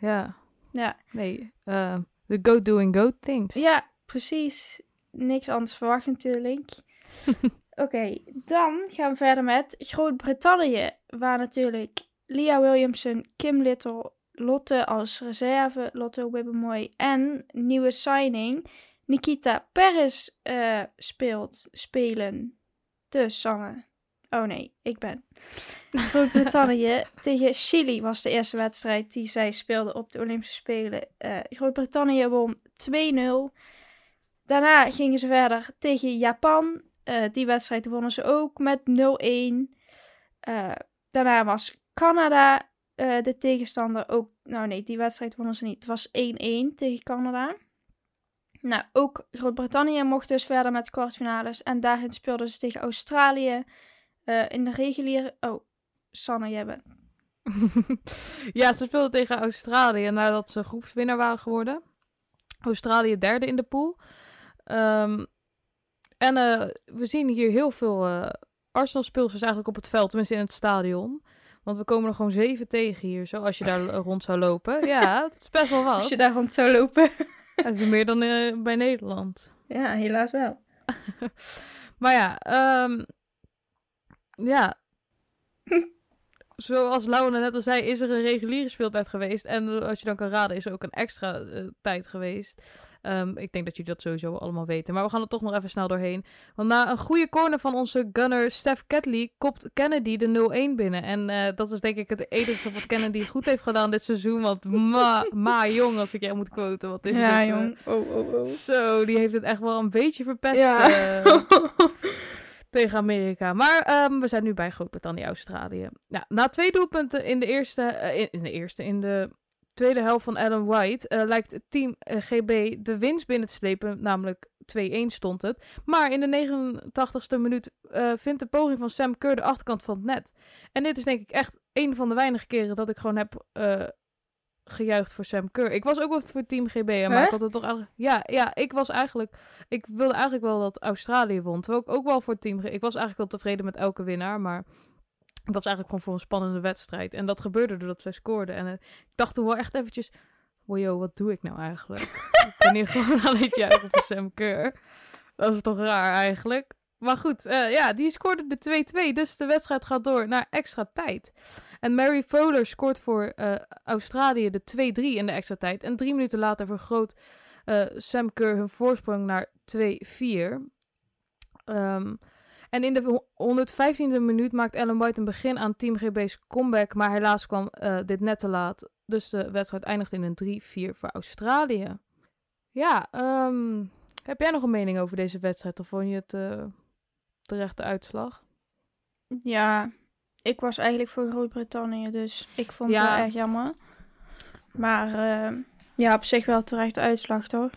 S3: Ja.
S2: ja.
S3: Nee. eh, the go doing go things.
S2: Ja, precies. Niks anders verwacht natuurlijk. Oké, dan gaan we verder met Groot-Brittannië. Waar natuurlijk Leah Williamson, Kim Little, Lotte als reserve, Lotte Wibbemoy en nieuwe signing Nikita Perez eh, speelt, spelen. Dus Sanne. Oh nee, ik ben. Groot-Brittannië tegen Chili was de eerste wedstrijd die zij speelden op de Olympische Spelen. Eh, Groot-Brittannië won 2-0. Daarna gingen ze verder tegen Japan. Eh, die wedstrijd wonnen ze ook met 0-1. Eh, daarna was Canada eh, de tegenstander ook. Nou nee, die wedstrijd wonnen ze niet. Het was 1-1 tegen Canada. Nou, ook Groot-Brittannië mocht dus verder met kwartfinales. En daarin speelden ze tegen Australië. in de reguliere. Oh, Sanne, jij bent.
S3: ja, ze speelden tegen Australië nadat ze groepswinnaar waren geworden. Australië derde in de pool. Ehm, en eh, we zien hier heel veel uh, Arsenal-speelsters eigenlijk op het veld, tenminste in het stadion. Want we komen er gewoon zeven tegen hier, zo als je daar rond zou lopen. Ja, het is best wel wat.
S2: Als je daar rond zou lopen.
S3: Het is meer dan uh, bij Nederland.
S2: Ja, helaas wel.
S3: maar ja, um, ja. Zoals Laura net al zei, is er een reguliere speeltijd geweest. En als je dan kan raden, is er ook een extra tijd geweest. Um, ik denk dat jullie dat sowieso allemaal weten. Maar we gaan er toch nog even snel doorheen. Want na een goede corner van onze gunner Steph Catley kopt Kennedy de 0-1 binnen. En uh, dat is denk ik het enige wat Kennedy goed heeft gedaan dit seizoen. Want ma, ma jong, als ik jij moet quoten. Wat is
S2: ja,
S3: dit,
S2: jong. Oh, oh, oh.
S3: Zo, die heeft het echt wel een beetje verpest. Ja. Uh, tegen Amerika. Maar um, we zijn nu bij Groot-Brittannië, Australië. Nou, na twee doelpunten in de eerste, uh, in, in, de eerste, in de tweede helft van Alan White uh, lijkt het team uh, GB de winst binnen te slepen, namelijk 2-1 stond het. Maar in de 89ste minuut vindt de poging van Sam Kerr de achterkant van het net. En dit is denk ik echt een van de weinige keren dat ik gewoon heb gejuicht voor Sam Kerr. Ik was ook wel voor Team GB, maar huh? ik had het toch eigenlijk... Ja, ja, ik was eigenlijk... Ik wilde eigenlijk wel dat Australië won. Terwijl ik ook wel voor Team GB... Ik was eigenlijk wel tevreden met elke winnaar, maar... Ik was eigenlijk gewoon voor een spannende wedstrijd. En dat gebeurde doordat zij scoorden. En uh, ik dacht toen wel echt eventjes... Wow, wat doe ik nou eigenlijk? ik ben hier gewoon aan juichen voor Sam Kerr. Dat is toch raar eigenlijk? Maar goed, uh, ja, die scoorde de 2-2. Dus de wedstrijd gaat door naar extra tijd. En Mary Fowler scoort voor uh, Australië de 2-3 in de extra tijd. En drie minuten later vergroot uh, Sam Kerr hun voorsprong naar 2-4. Um, en in de 115e minuut maakt Ellen White een begin aan Team GB's comeback. Maar helaas kwam uh, dit net te laat. Dus de wedstrijd eindigt in een 3-4 voor Australië. Ja, um, heb jij nog een mening over deze wedstrijd? Of vond je het uh, terechte uitslag?
S2: Ja, ik was eigenlijk voor Groot-Brittannië, dus ik vond ja. het erg jammer. Maar uh, ja, op zich wel terechte uitslag, toch?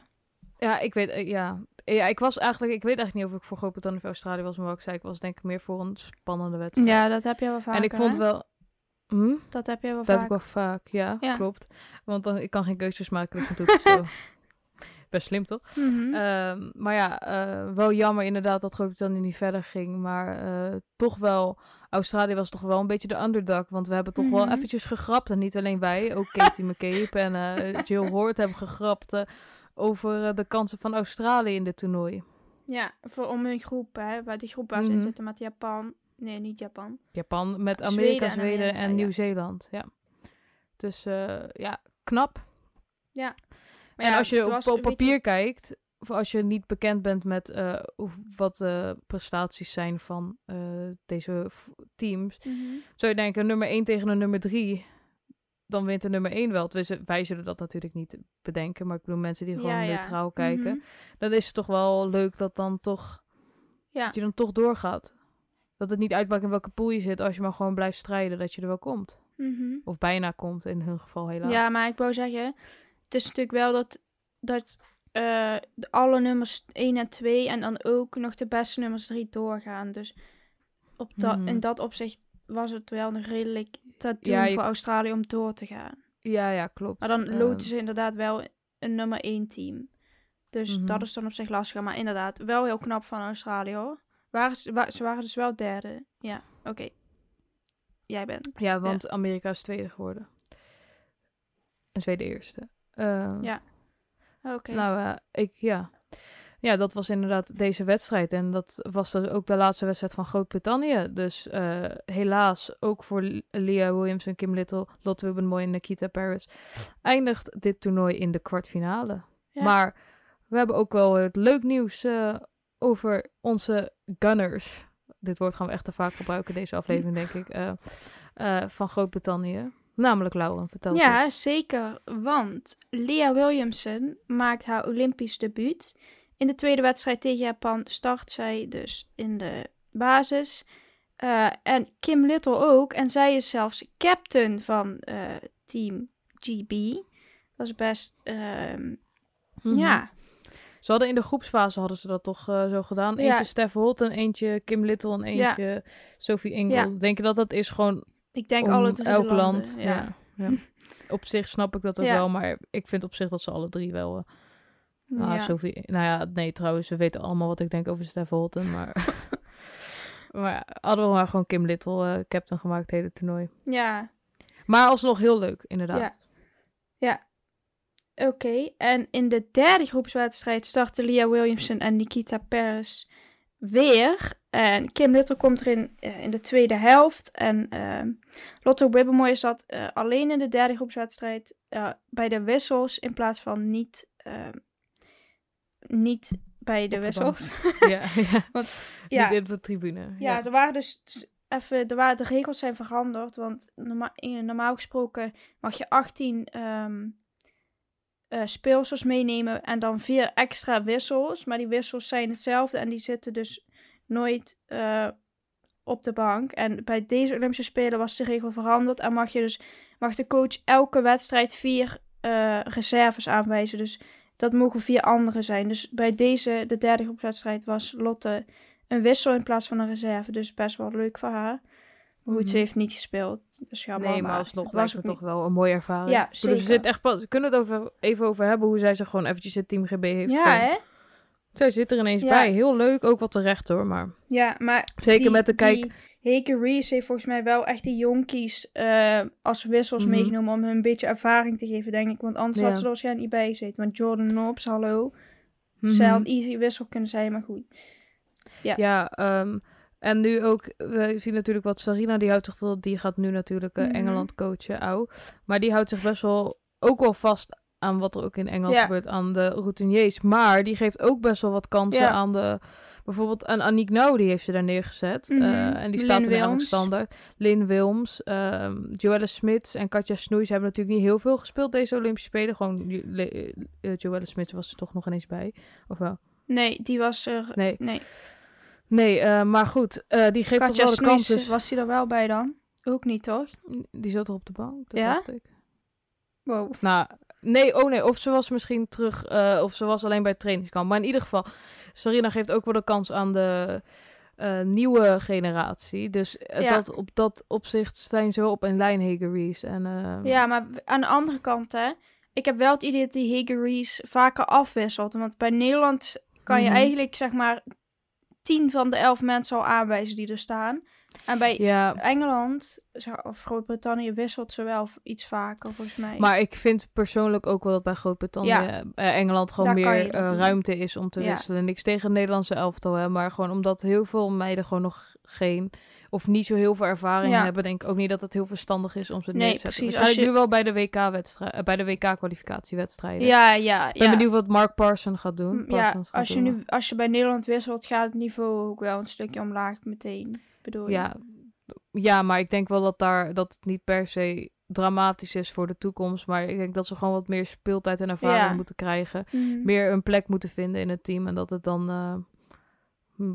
S3: Ja, ik weet, ja. Ja. ik was eigenlijk, ik weet eigenlijk niet of ik voor Groot-Brittannië of Australië was, maar wat ik zei, ik was denk ik meer voor een spannende wedstrijd.
S2: Ja, dat heb je wel vaak.
S3: En ik vond
S2: hè?
S3: wel... Hm?
S2: Dat heb je wel
S3: dat
S2: vaak.
S3: heb ik wel vaak, ja, ja. klopt. Want dan, ik kan geen keuzes maken, dus zo. Best slim, toch?
S2: Mm -hmm.
S3: uh, maar ja, uh, wel jammer inderdaad dat Groot-Brittannië niet verder ging. Maar uh, toch wel, Australië was toch wel een beetje de underdog. Want we hebben toch
S2: Mhm.
S3: mm -hmm. wel eventjes gegrapt. En niet alleen wij, ook Katie McCabe en uh, Jill Hoort hebben gegrapt over de kansen van Australië in dit toernooi.
S2: Ja, voor om hun groep, hè, waar die groep waar ze in zitten met Japan. Nee, niet Japan.
S3: Japan met
S2: Zweden
S3: Amerika,
S2: en
S3: Zweden
S2: Amerika,
S3: en
S2: ja.
S3: Nieuw-Zeeland. Ja. Dus uh, ja, knap.
S2: Ja. Maar
S3: en
S2: ja,
S3: als je op, papier kijkt, of als je niet bekend bent met uh, hoe- wat de prestaties zijn van uh, deze teams,
S2: Mhm.
S3: zou je denken nummer 1 tegen een nummer 3, dan wint de nummer 1 wel. Tenminste, wij zullen dat natuurlijk niet bedenken, maar ik bedoel mensen die gewoon
S2: Ja, ja.
S3: neutraal kijken.
S2: Mhm.
S3: Dan is het toch wel leuk dat dan toch,
S2: Ja.
S3: dat je dan toch doorgaat. Dat het niet uitmaakt in welke pool je zit, als je maar gewoon blijft strijden, dat je er wel komt.
S2: Mhm.
S3: Of bijna komt, in hun geval helaas.
S2: Ja, maar ik wou zeggen, het is natuurlijk wel dat, dat de alle nummers 1 en 2 en dan ook nog de beste nummers 3 doorgaan. Dus op dat,
S3: Mhm.
S2: in dat opzicht was het wel nog redelijk te doen
S3: Ja, je-
S2: voor Australië om door te gaan.
S3: ja, ja, klopt.
S2: Maar dan
S3: Ehm,
S2: loten ze inderdaad wel een nummer 1 team. Dus
S3: Mhm.
S2: dat is dan op zich lastiger. Maar inderdaad, wel heel knap van Australië hoor. Waren ze, wa- ze waren dus wel derde. Ja, oké. Jij bent.
S3: Ja, want Amerika is tweede geworden. En Zweden eerste. Ehm,
S2: Ja. Oké.
S3: Nou, eh, ik, ja. Ja, dat was inderdaad deze wedstrijd. En dat was dus ook de laatste wedstrijd van Groot-Brittannië. Dus eh, helaas ook voor Leah Williams en Kim Little, Lotte Wubbenmoy en Nikita Paris eindigt dit toernooi in de kwartfinale.
S2: Ja.
S3: Maar we hebben ook wel het leuk nieuws eh, over onze gunners. Dit woord gaan we echt te vaak gebruiken, deze aflevering, denk ik. eh, van Groot-Brittannië. Namelijk Lauren, vertel
S2: Ja,
S3: eens.
S2: zeker. Want Leah Williamson maakt haar Olympisch debuut. In de tweede wedstrijd tegen Japan start zij dus in de basis. Eh, en Kim Little ook. En zij is zelfs captain van eh, team GB. Dat is best, ehm,
S3: Mhm.
S2: ja.
S3: Ze hadden in de groepsfase hadden ze dat toch eh, zo gedaan.
S2: Ja.
S3: Eentje Steph Holt en eentje Kim Little en
S2: Ja.
S3: eentje Sophie.
S2: Ja.
S3: Denk je dat dat is gewoon
S2: Ik denk alle drie
S3: elk
S2: landen,
S3: land.
S2: Ja.
S3: Ja. ja. Op zich snap ik dat ook
S2: Ja.
S3: wel, maar ik vind op zich dat ze alle drie wel...
S2: Ja.
S3: Sophie, nou ja, nee, trouwens, we weten allemaal wat ik denk over Stef Holten, maar... maar hadden we maar gewoon Kim Little eh, captain gemaakt het hele toernooi.
S2: ja.
S3: Maar alsnog heel leuk, inderdaad.
S2: Oké, en in de derde groepswedstrijd starten Lia Williamson en Nikita Perez weer. En Kim Little komt erin eh, in de tweede helft. En ehm Lotto Wibbemoy zat eh, alleen in de derde groepswedstrijd bij de wissels in plaats van niet, ehm, niet bij de
S3: Op
S2: wissels.
S3: ja, ja.
S2: Want,
S3: ja. Niet in de tribune.
S2: ja,
S3: Ja,
S2: er waren dus even, er waren, de regels zijn veranderd. Want norma in- normaal gesproken mag je 18 ehm eh, speelsels meenemen en dan vier extra wissels. Maar die wissels zijn hetzelfde en die zitten dus nooit eh, op de bank. En bij deze Olympische Spelen was de regel veranderd en mag je dus mag de coach elke wedstrijd vier eh, reserves aanwijzen. Dus dat mogen vier anderen zijn. Dus bij deze, de derde groepswedstrijd, was Lotte een wissel in plaats van een reserve. Dus best wel leuk voor haar. Maar goed, ze heeft niet gespeeld. Dus jammer.
S3: nee, maar alsnog
S2: het
S3: was het toch wel een mooie ervaring.
S2: Ja,
S3: ze
S2: zeker.
S3: zit echt pas, we kunnen het over, even over hebben hoe zij zich gewoon eventjes het Team GB heeft
S2: Ja, hè?
S3: Zij zit er ineens
S2: Ja.
S3: bij. Heel leuk, ook wel terecht hoor, maar...
S2: Ja, maar
S3: Zeker
S2: die-
S3: met de kijk-
S2: Heke Reese heeft volgens mij wel echt die jonkies eh, als wissels
S3: Mhm.
S2: meegenomen om hun een beetje ervaring te geven, denk ik. Want anders
S3: Ja.
S2: had ze er waarschijnlijk niet bij gezeten. Want Jordan Knobs, hallo.
S3: Mhm.
S2: Zij had easy wissel kunnen zijn, maar goed. Ja.
S3: Ja, ehm, en nu ook, we zien natuurlijk wat Sarina, die houdt zich, tot- die gaat nu natuurlijk eh,
S2: Mhm.
S3: Engeland coachen, au. Maar die houdt zich best wel, ook wel vast aan wat er ook in Engeland
S2: Ja.
S3: gebeurt, aan de routiniers. Maar die geeft ook best wel wat kansen
S2: Ja.
S3: aan de, bijvoorbeeld aan Aniek Nou, die heeft ze daar neergezet.
S2: Mhm.
S3: Eh, en die staat er nu aan de standaard. Lynn Wilms, ehm Joelle Smits en Katja Snoei. Ze hebben natuurlijk niet heel veel gespeeld deze Olympische Spelen. Gewoon, Le- eh, Joelle Smits was er toch nog ineens bij, of wel?
S2: Nee, die was er...
S3: Nee.
S2: Nee,
S3: Nee, eh, maar goed, eh, die geeft toch wel de
S2: Snoeis,
S3: kansen.
S2: was die er wel bij dan? Ook niet, toch?
S3: Die zat er op de bank, dat
S2: Ja?
S3: dacht ik.
S2: Wow.
S3: Nou, nee, oh nee, of ze was misschien terug, eh, of ze was alleen bij het trainingskamp. Maar in ieder geval, Sarina geeft ook wel de kans aan de eh, nieuwe generatie. Dus eh,
S2: Ja.
S3: dat, op dat opzicht zijn ze op een lijn, Hageries. En, eh,
S2: Ja, maar aan de andere kant, hè. Ik heb wel het idee dat die Hege Reese vaker afwisselt. Want bij Nederland kan je
S3: Mhm.
S2: eigenlijk, zeg maar, tien van de elf mensen al aanwijzen die er staan. En bij
S3: ja,
S2: Engeland of Groot-Brittannië wisselt ze wel iets vaker, volgens mij.
S3: maar ik vind persoonlijk ook wel dat bij Groot-Brittannië,
S2: Ja.
S3: eh, Engeland gewoon
S2: Daar
S3: meer eh, ruimte is om te
S2: Ja.
S3: wisselen. Niks tegen het Nederlandse elftal, hè, maar gewoon omdat heel veel meiden gewoon nog geen of niet zo heel veel ervaring
S2: Ja.
S3: hebben, denk ik ook niet dat het heel verstandig is om ze
S2: Nee,
S3: neer te zetten.
S2: precies.
S3: Waarschijnlijk
S2: Als je-
S3: nu wel bij de WK-wedstrijd, bij de WK-kwalificatiewedstrijden.
S2: ja, ja,
S3: Ik ben
S2: ja.
S3: benieuwd wat Mark Parson gaat doen.
S2: Ja,
S3: Parsons gaat
S2: als je,
S3: doen.
S2: nu, als je bij Nederland wisselt, gaat het niveau ook wel een stukje omlaag meteen. Bedoel je?
S3: Ja, ja, maar ik denk wel dat daar dat het niet per se dramatisch is voor de toekomst, maar ik denk dat ze gewoon wat meer speeltijd en ervaring
S2: Ja.
S3: moeten krijgen,
S2: Mhm.
S3: meer een plek moeten vinden in het team en dat het dan eh,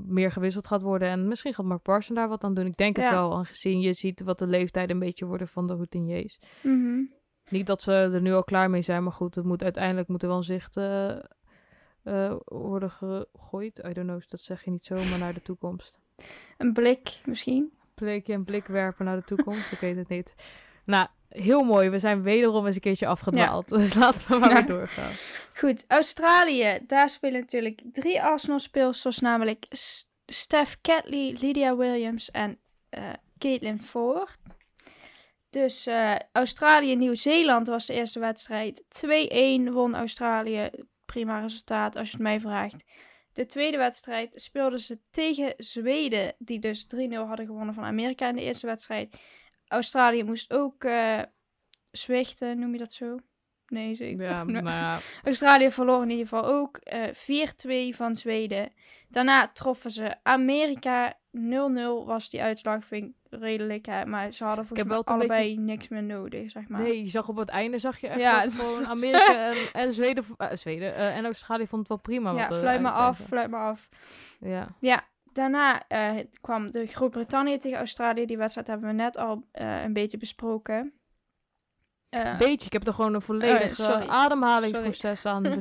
S3: meer gewisseld gaat worden en misschien gaat Mark Parson daar wat aan doen. Ik denk het wel, aangezien je ziet wat de leeftijd een beetje worden van de routiniers.
S2: Mhm.
S3: Niet dat ze er nu al klaar mee zijn, maar goed, het moet uiteindelijk moet er wel een zicht eh, eh, worden gegooid. I don't know, dat zeg je niet zomaar naar de toekomst.
S2: Een blik misschien.
S3: Bleekje een blik werpen naar de toekomst, ik weet het niet. Nou, heel mooi. We zijn wederom eens een keertje afgedwaald. Dus laten we maar weer doorgaan.
S2: Goed, Australië. Daar spelen natuurlijk drie Arsenal-speelsters, namelijk Steph Catley, Lydia Williams en eh Caitlin Ford. Dus eh, Australië-Nieuw-Zeeland was de eerste wedstrijd. 2-1 won Australië. Prima resultaat als je het mij vraagt. De tweede wedstrijd speelden ze tegen Zweden, die dus 3-0 hadden gewonnen van Amerika in de eerste wedstrijd. Australië moest ook eh zwichten, noem je dat zo? Nee, zeker.
S3: Ja, ja.
S2: Australië verloor in ieder geval ook eh 4-2 van Zweden. Daarna troffen ze Amerika. 0-0 was die uitslag, vind ik redelijk. Hè? Maar ze hadden volgens mij allebei niks meer nodig, zeg maar.
S3: Nee, je zag op het einde zag je echt
S2: Ja.
S3: dat gewoon Amerika en, en Zweden, eh, Zweden eh, en Australië vond het wel prima.
S2: ja,
S3: wat de
S2: fluit maar af, fluit maar af.
S3: Ja.
S2: Ja, daarna eh, kwam de Groot-Brittannië tegen Australië. Die wedstrijd hebben we net al eh, een beetje besproken. Eh,
S3: Beetje, ik heb er gewoon een volledig eh, ademhalingsproces aan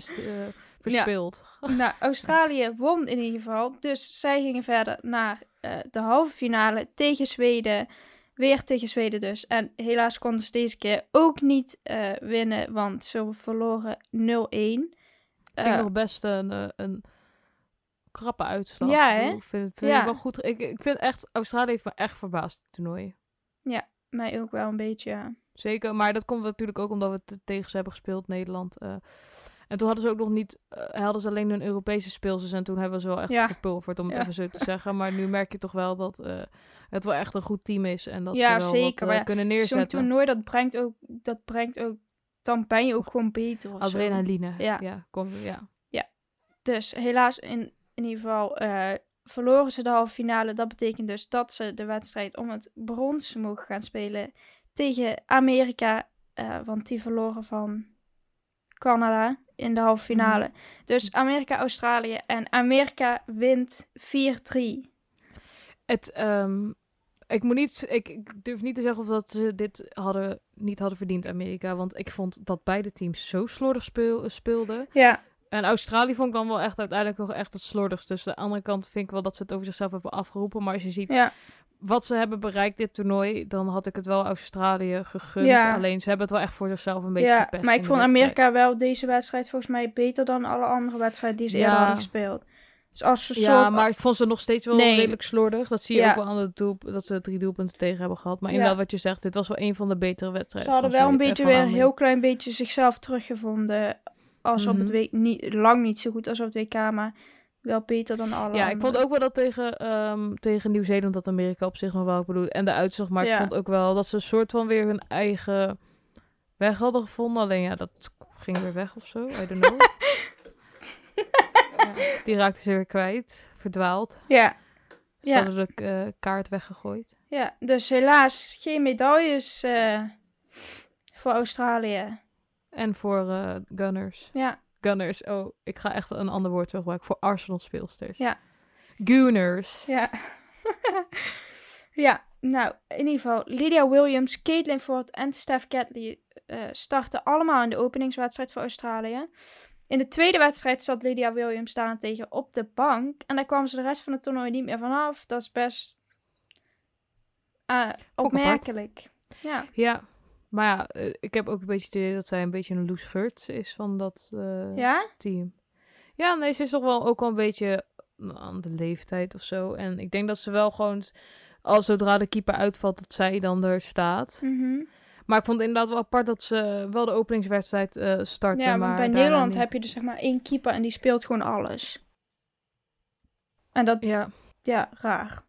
S2: Nou, Australië won in ieder geval. Dus zij gingen verder naar eh, de halve finale tegen Zweden. Weer tegen Zweden dus. En helaas konden ze deze keer ook niet eh, winnen, want ze verloren 0-1.
S3: Vind
S2: Eh,
S3: ik nog best een, een krappe uitslag.
S2: Ja,
S3: Ik
S2: hè?
S3: Ik vind, vind
S2: Ja.
S3: ik wel goed. Ik, ik vind echt, Australië heeft me echt verbaasd, het toernooi.
S2: mij ook wel een beetje. ja.
S3: Zeker, maar dat komt natuurlijk ook omdat we te- tegen ze hebben gespeeld, Nederland. En toen hadden ze ook nog niet, eh, hadden ze alleen hun Europese speelsters en toen hebben we ze wel echt
S2: Ja.
S3: verpulverd, om het
S2: Ja.
S3: even zo te zeggen. Maar nu merk je toch wel dat eh, het wel echt een goed team is en dat
S2: Ja,
S3: ze wel
S2: zeker,
S3: wat eh,
S2: ja,
S3: kunnen
S2: Zo'n
S3: neerzetten.
S2: toernooi, dat brengt ook, dat brengt ook, dan ben je ook gewoon beter of zo.
S3: Adrenaline.
S2: Ja.
S3: Ja, kom, ja.
S2: Dus helaas in, in ieder geval verloren ze de halve finale. Dat betekent dus dat ze de wedstrijd om het brons mogen gaan spelen tegen Amerika. want die verloren van Canada in de halve finale. Dus Amerika-Australië. En Amerika wint 4-3.
S3: Het, ehm, ik moet niet, ik, ik durf niet te zeggen of dat ze dit hadden, niet hadden verdiend, Amerika. Want ik vond dat beide teams zo slordig speel, speelden.
S2: Ja,
S3: En Australië vond ik dan wel echt uiteindelijk nog echt het slordigst. Dus de andere kant vind ik wel dat ze het over zichzelf hebben afgeroepen. Maar als je ziet
S2: ja,
S3: wat ze hebben bereikt dit toernooi, dan had ik het wel Australië gegund.
S2: Ja.
S3: Alleen ze hebben het wel echt voor zichzelf een beetje
S2: ja.
S3: gepest.
S2: maar ik
S3: de
S2: vond. Amerika wel deze wedstrijd volgens mij beter dan alle andere wedstrijden die ze eerder
S3: Ja.
S2: hadden gespeeld. Dus als ze
S3: Ja,
S2: soort-
S3: maar ik vond ze nog steeds wel
S2: Nee.
S3: redelijk slordig. Dat zie je
S2: Ja.
S3: ook wel aan het doel, dat ze drie doelpunten tegen hebben gehad. Maar inderdaad wat je zegt, dit was wel een van de betere wedstrijden.
S2: Ze hadden wel een beetje
S3: eh,
S2: weer een heel klein beetje zichzelf teruggevonden. Als op het
S3: Mhm.
S2: WK, niet, lang niet zo goed als op het WK, maar wel beter dan alle
S3: Ja, ik vond ook wel dat tegen, ehm, tegen Nieuw-Zeeland dat Amerika op zich nog wel, ik bedoel, en de uitslag. Maar
S2: Ja.
S3: ik vond ook wel dat ze een soort van weer hun eigen weg hadden gevonden. Alleen ja, dat ging weer weg of zo. I don't know. Ja, die raakte ze weer kwijt, verdwaald.
S2: Ja,
S3: Ze
S2: Ja.
S3: hadden de eh, kaart weggegooid.
S2: ja, dus helaas geen medailles eh, voor Australië.
S3: En voor eh, Gunners.
S2: Ja,
S3: Gunners, oh, ik ga echt een ander woord gebruiken. Voor Arsenal speelsters.
S2: Ja.
S3: Gunners.
S2: ja. ja, nou, in ieder geval, Lydia Williams, Caitlin Ford en Steph Catley eh, starten allemaal in de openingswedstrijd voor Australië. In de tweede wedstrijd zat Lydia Williams daarentegen op de bank. En daar kwam ze de rest van het toernooi niet meer vanaf. Dat is best eh, opmerkelijk. Ja,
S3: Ja, maar ja, eh, ik heb ook een beetje het idee dat zij een beetje een loose shirt is van dat eh,
S2: ja?
S3: team. Ja, nee, ze is toch wel ook wel een beetje aan de leeftijd of zo. En ik denk dat ze wel gewoon, als zodra de keeper uitvalt, dat zij dan er staat.
S2: Mhm.
S3: Maar ik vond het inderdaad wel apart dat ze wel de openingswedstrijd eh starten.
S2: Ja,
S3: maar
S2: bij Nederland
S3: niet.
S2: heb je dus zeg maar één keeper en die speelt gewoon alles. En dat,
S3: Ja,
S2: ja, raar.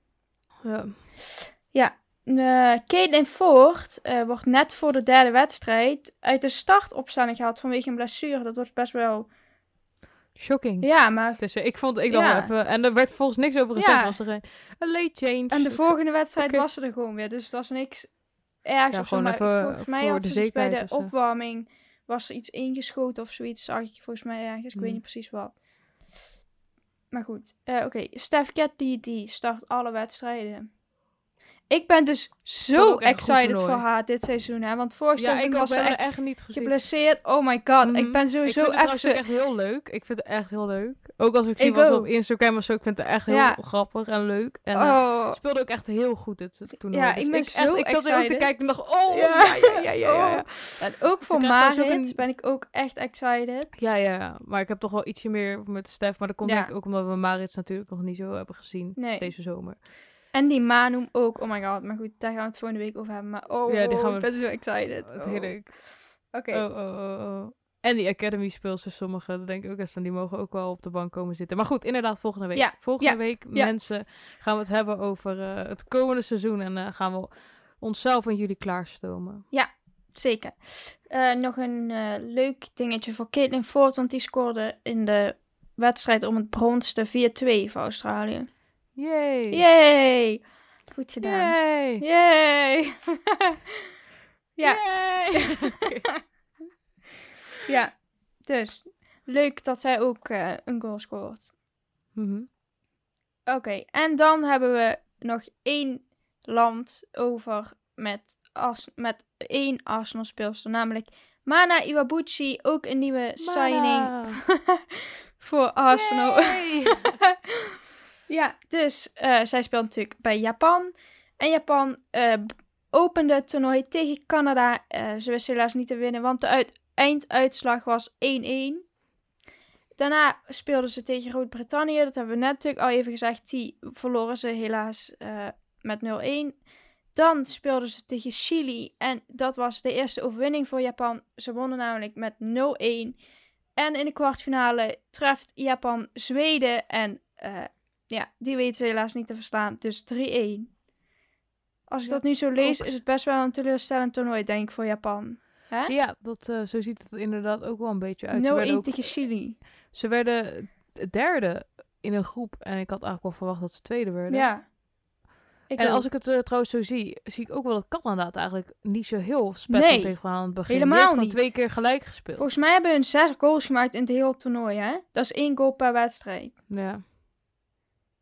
S3: ja.
S2: Uh, Caitlin Ford eh, wordt net voor de derde wedstrijd uit de startopstelling gehaald vanwege een blessure. Dat was best wel...
S3: Shocking.
S2: Ja, maar...
S3: Dus eh, ik vond, ik
S2: Ja.
S3: even, en er werd volgens niks over gezegd.
S2: Ja.
S3: Was er een, een late change.
S2: En de
S3: Dus,
S2: volgende wedstrijd was ze er gewoon weer. Dus het was niks ergs
S3: Ja,
S2: of zo.
S3: gewoon
S2: Maar
S3: even
S2: volgens mij
S3: voor
S2: had
S3: de
S2: ze dus bij de
S3: zo.
S2: opwarming... Was er iets ingeschoten of zoiets. Zag ik volgens mij ergens. Ik weet
S3: Hmm.
S2: niet precies wat. Maar goed. eh, Oké, Steph Catley die start alle wedstrijden. Ik ben dus zo
S3: echt
S2: excited voor haar dit seizoen. Hè? Want vorig
S3: Ja,
S2: seizoen
S3: ik
S2: was ze
S3: echt,
S2: echt
S3: echt niet gezien.
S2: geblesseerd. Oh my god.
S3: Mhm.
S2: Ik ben
S3: Ik
S2: sowieso
S3: vind het trouwens ook
S2: even...
S3: echt heel leuk. Ik vind het echt heel leuk. Ook als ik zie
S2: Ik
S3: was op Instagram of zo. Ik vind het echt heel
S2: Ja.
S3: grappig en leuk. En eh,
S2: Oh,
S3: speelde ook echt heel goed dit toernooi.
S2: Ja,
S3: Dus
S2: ik ben
S3: echt,
S2: zo
S3: Ik zat er ook te kijken en dacht, oh,
S2: Ja.
S3: ja, ja, ja, ja.
S2: en ook voor
S3: ook
S2: Marit
S3: een-
S2: ben ik ook echt excited.
S3: Ja, ja. Maar ik heb toch wel ietsje meer met Stef. Maar dat komt denk ik ook omdat we Marits natuurlijk nog niet zo hebben gezien
S2: Nee.
S3: deze zomer.
S2: En die Manum ook. Oh my god. Maar goed, daar gaan we het volgende week over hebben. Maar oh,
S3: Ja, die gaan we-
S2: ik ben zo excited.
S3: Het
S2: Oh.
S3: hele...
S2: Oké.
S3: Oh, oh, oh, oh. En die Academy speelsters, sommige, dat denk ik ook eens van, die mogen ook wel op de bank komen zitten. Maar goed, inderdaad, volgende week.
S2: Ja,
S3: Volgende
S2: ja,
S3: week,
S2: ja.
S3: mensen, gaan we het hebben over eh, het komende seizoen. En eh, gaan we onszelf en jullie klaarstomen.
S2: Zeker. Eh, nog een leuk dingetje voor Caitlin Ford. Want die scoorde in de wedstrijd om het brons de 4-2 voor Australië.
S3: Yay!
S2: Yay! Goed gedaan.
S3: Yay!
S2: Yay! ja.
S3: Yay!
S2: ja. Dus, leuk dat zij ook eh, een goal scoort.
S3: Mhm.
S2: Oké, en dan hebben we nog één land over met, met één Arsenal speelster, namelijk Mana Iwabuchi, ook een nieuwe signing voor Arsenal. Ja, dus eh, zij speelt natuurlijk bij Japan. En Japan eh, opende het toernooi tegen Canada. Eh, ze wisten helaas niet te winnen, want de uit einduitslag was 1-1. Daarna speelden ze tegen Groot-Brittannië. Dat hebben we net natuurlijk al even gezegd. Die verloren ze helaas met 0-1. Dan speelden ze tegen Chili. En dat was de eerste overwinning voor Japan. Ze wonnen namelijk met 0-1. En in de kwartfinale treft Japan Zweden. En ja, die weten ze helaas niet te verslaan. Dus 3-1. Als ik
S3: Ja,
S2: dat nu zo lees,
S3: ook.
S2: is het best wel een teleurstellend toernooi, denk ik, voor Japan. Hè?
S3: Ja, dat, eh, zo ziet het er inderdaad ook wel een beetje uit.
S2: 0-1
S3: Ze werden, ook-
S2: tegen Chili.
S3: ze werden derde in een groep. En ik had eigenlijk wel verwacht dat ze tweede werden.
S2: Ja. Ik
S3: en
S2: ook.
S3: als ik het eh, trouwens zo zie, zie ik ook wel dat Canada het eigenlijk niet zo heel spetterend
S2: Nee,
S3: tegen aan het begin.
S2: helemaal
S3: heeft
S2: niet.
S3: twee keer gelijk gespeeld.
S2: Volgens mij hebben hun zes goals gemaakt in het hele toernooi, hè? Dat is één goal per wedstrijd.
S3: Ja.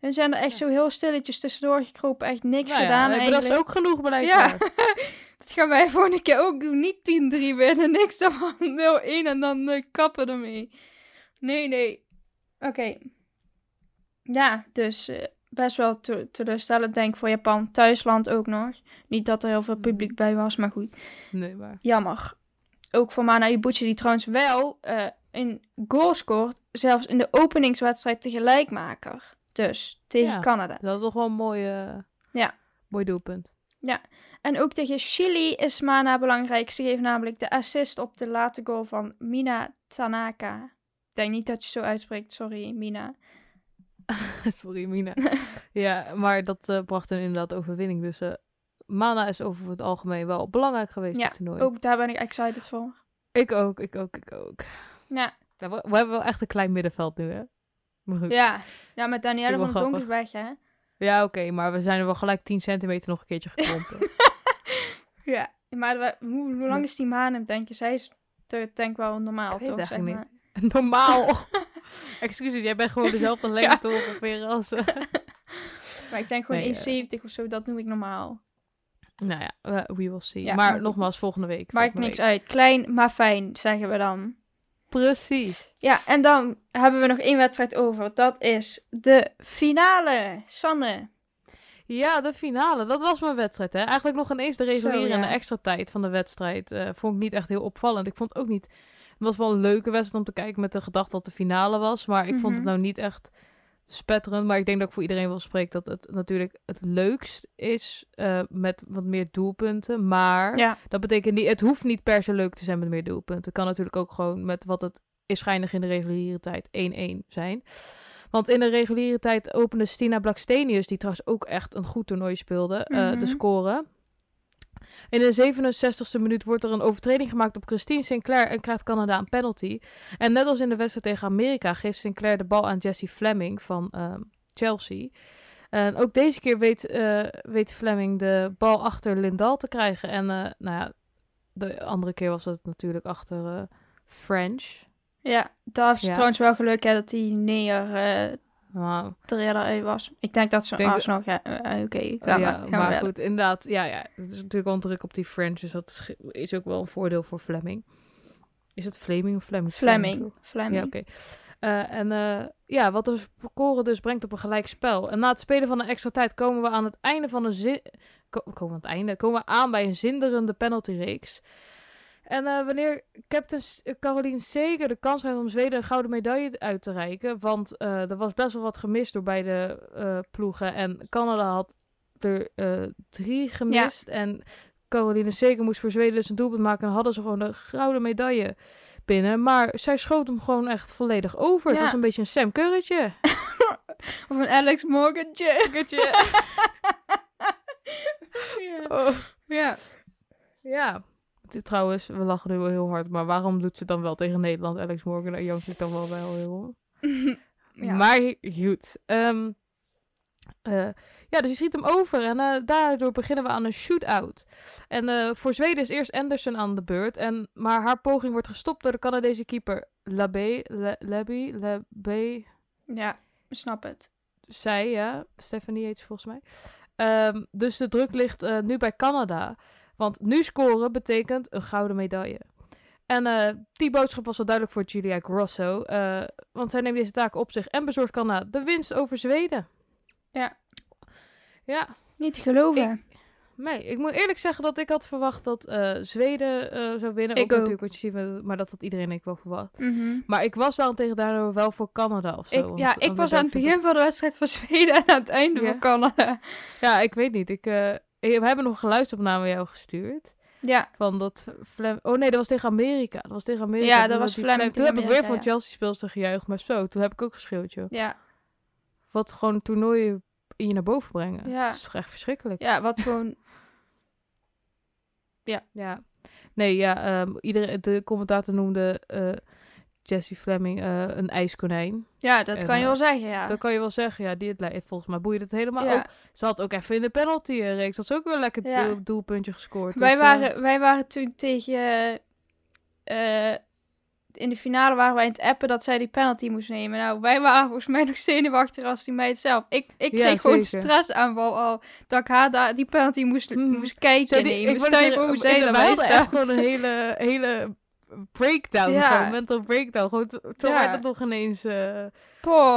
S2: Hun zijn er echt zo heel stilletjes tussendoor gekropen, echt niks
S3: Nou ja,
S2: gedaan eigenlijk.
S3: dat is ook genoeg blijkbaar.
S2: Ja, dat gaan wij volgende keer ook doen. Niet 10-3 winnen, niks daarvan 0-1 en dan eh, kappen ermee. Nee, nee. Oké. Ja, dus eh, best wel te- teleurstellend denk ik voor Japan. Thuisland ook nog. Niet dat er heel veel publiek bij was, maar goed.
S3: Nee, maar...
S2: Jammer. Ook voor Mana Ibuchi, die trouwens wel eh een goal scoort. Zelfs in de openingswedstrijd tegelijkmaker. Dus tegen
S3: Ja.
S2: Canada.
S3: Dat is toch wel een mooi, eh,
S2: Ja.
S3: mooi doelpunt.
S2: En ook tegen Chili is Mana belangrijk. Ze geeft namelijk de assist op de late goal van Mina Tanaka. Ik denk niet dat je zo uitspreekt, sorry Mina.
S3: Sorry, Mina. ja, maar dat eh, bracht een inderdaad overwinning. Dus eh, Mana is over het algemeen wel belangrijk geweest in
S2: Ja,
S3: het toernooi.
S2: Ook daar ben ik excited voor.
S3: Ik ook, ik ook, ik ook.
S2: Ja,
S3: Ja, we, we hebben wel echt een klein middenveld nu, hè? Maar goed.
S2: ja. ja met Danielle van Donk is weg, hè?
S3: Ja, oké, maar we zijn er wel gelijk 10 centimeter nog een keertje gekrompen.
S2: Ja. Maar we- hoe, hoe lang is die Manem, denk je? Zij is denk ik wel normaal, toch? Zeg maar.
S3: Normaal. Excuses, jij bent gewoon dezelfde lengte ongeveer als... eh.
S2: Maar ik denk gewoon
S3: Nee,
S2: 1,70 of zo, dat noem ik normaal.
S3: nou ja, we, we will see.
S2: Ja,
S3: maar
S2: maar-
S3: nogmaals, volgende week.
S2: Maakt
S3: volgende
S2: niks
S3: week.
S2: uit. Klein, maar fijn, zeggen we dan.
S3: Precies.
S2: Ja, en dan hebben we nog één wedstrijd over. Dat is de finale. Sanne.
S3: Ja, de finale. Dat was mijn wedstrijd, hè. Eigenlijk nog ineens de reguliere en de extra tijd van de wedstrijd. eh, vond ik niet echt heel opvallend. Ik vond het ook niet... Het was wel een leuke wedstrijd om te kijken met de gedachte dat de finale was. Maar ik vond het
S2: Mhm.
S3: nou niet echt spetterend. Maar ik denk dat ik voor iedereen wil spreken dat het natuurlijk het leukst is eh, met wat meer doelpunten. Maar
S2: Ja,
S3: dat betekent niet... Het hoeft niet per se leuk te zijn met meer doelpunten. Het kan natuurlijk ook gewoon met wat het is schijnig in de reguliere tijd 1-1 zijn. Want in de reguliere tijd opende Stina Blackstenius, die trouwens ook echt een goed toernooi speelde, eh,
S2: Mhm.
S3: de score. In de 67e minuut wordt er een overtreding gemaakt op Christine Sinclair en krijgt Canada een penalty. En net als in de wedstrijd tegen Amerika geeft Sinclair de bal aan Jessie Fleming van ehm, Chelsea. En ook deze keer weet, eh, weet Fleming de bal achter Lindal te krijgen. En eh, nou ja, de andere keer was het natuurlijk achter eh, French.
S2: ja. daar is
S3: Ja.
S2: trouwens wel geluk hè, dat die neer eh
S3: Nou,
S2: er uit was. Ik denk dat ze
S3: Denk-
S2: alsnog... Ja, eh, Oké, ga
S3: ja,
S2: maar.
S3: Maar
S2: verder.
S3: goed, inderdaad. Ja, ja, het is natuurlijk wel een druk op die French, dus dat is, is ook wel een voordeel voor Fleming. Is het Fleming of Fleming?
S2: Fleming. Fleming.
S3: Ja, oké. Eh, en eh, ja, wat de score dus brengt op een gelijk spel. En na het spelen van een extra tijd komen we aan het einde van een zin... ko- komen we aan het einde? Komen we aan bij een zinderende penaltyreeks. En eh, wanneer Captain eh, Caroline Seger de kans heeft om Zweden een gouden medaille uit te reiken... want eh, er was best wel wat gemist door beide ploegen. En Canada had er drie gemist. En Caroline Seger moest voor Zweden dus een doelpunt maken... en hadden ze gewoon de gouden medaille binnen. Maar zij schoot hem gewoon echt volledig over. Het
S2: Ja.
S3: was een beetje een Sam Currytje.
S2: Of een Alex Morgantje. ja.
S3: Oh.
S2: ja.
S3: Ja. Trouwens, we lachen nu wel heel hard. Maar waarom doet ze dan wel tegen Nederland? Alex Morgan, daar jank ik dan wel wel heel.
S2: Ja.
S3: Maar goed. Ehm, eh, ja, dus je schiet hem over. En eh, daardoor beginnen we aan een shootout. En eh, voor Zweden is eerst Anderson aan de beurt. En, maar haar poging wordt gestopt door de Canadese keeper Labé. Labé. Labé.
S2: ja, snap het.
S3: zij, ja. Stephanie heet ze volgens mij. Ehm, dus de druk ligt nu bij Canada. Want nu scoren betekent een gouden medaille. En eh, die boodschap was wel duidelijk voor Julia Grosso. eh, want zij neemt deze taak op zich en bezorgt Canada de winst over Zweden.
S2: Ja.
S3: Ja,
S2: Niet te geloven.
S3: Nee, ik moet eerlijk zeggen dat ik had verwacht dat eh, Zweden zou winnen.
S2: Ik
S3: ook,
S2: ook.
S3: natuurlijk wat je ziet, maar dat had iedereen ik wel verwacht.
S2: Mhm.
S3: Maar ik was daarentegen daardoor wel voor Canada of zo.
S2: Ik,
S3: want-
S2: ja, ik was
S3: ik
S2: aan het begin van de wedstrijd van Zweden en aan het einde
S3: Ja.
S2: van Canada.
S3: Ja, ik weet niet. Ik, we hebben nog een geluidsopname jou gestuurd.
S2: Ja,
S3: Van dat Flem... Oh nee, dat was tegen Amerika. Dat was tegen Amerika.
S2: Ja, dat was Flemming
S3: Toen heb ik weer van
S2: ja.
S3: Chelsea speelster gejuicht, maar zo. Toen heb ik ook geschreeuwd, joh.
S2: ja,
S3: Wat gewoon een toernooi in je naar boven brengen.
S2: Ja.
S3: Dat is echt verschrikkelijk.
S2: ja, wat gewoon...
S3: Ja. Nee, ja, ehm, iedereen, de commentator noemde eh Jesse Fleming eh, een ijskonijn.
S2: Ja, dat
S3: En,
S2: kan je
S3: eh,
S2: wel zeggen, ja.
S3: Dat kan je wel zeggen. Ja, die, het lei- volgens mij boeide het helemaal
S2: Ja.
S3: ook. Ze had ook even in de penalty-reeks. had ze ook weer lekker
S2: Ja.
S3: doel- doelpuntje gescoord.
S2: Wij
S3: Dus, eh,
S2: waren, wij waren toen tegen... eh, in de finale waren wij in het appen dat zij die penalty moest nemen. Nou, wij waren volgens mij nog zenuwachtig als die meid zelf. Ik, ik
S3: Ja,
S2: kreeg gewoon
S3: zeker.
S2: stressaanval al dat ik haar daar die penalty moest,
S3: Mhm.
S2: moest kijken
S3: Zij die-
S2: nemen.
S3: ik
S2: hoe zij daarbij
S3: hadden echt gewoon een hele, hele breakdown.
S2: Ja.
S3: Gewoon, mental breakdown. Gewoon to- terwijl
S2: Ja.
S3: wij dat nog ineens eh,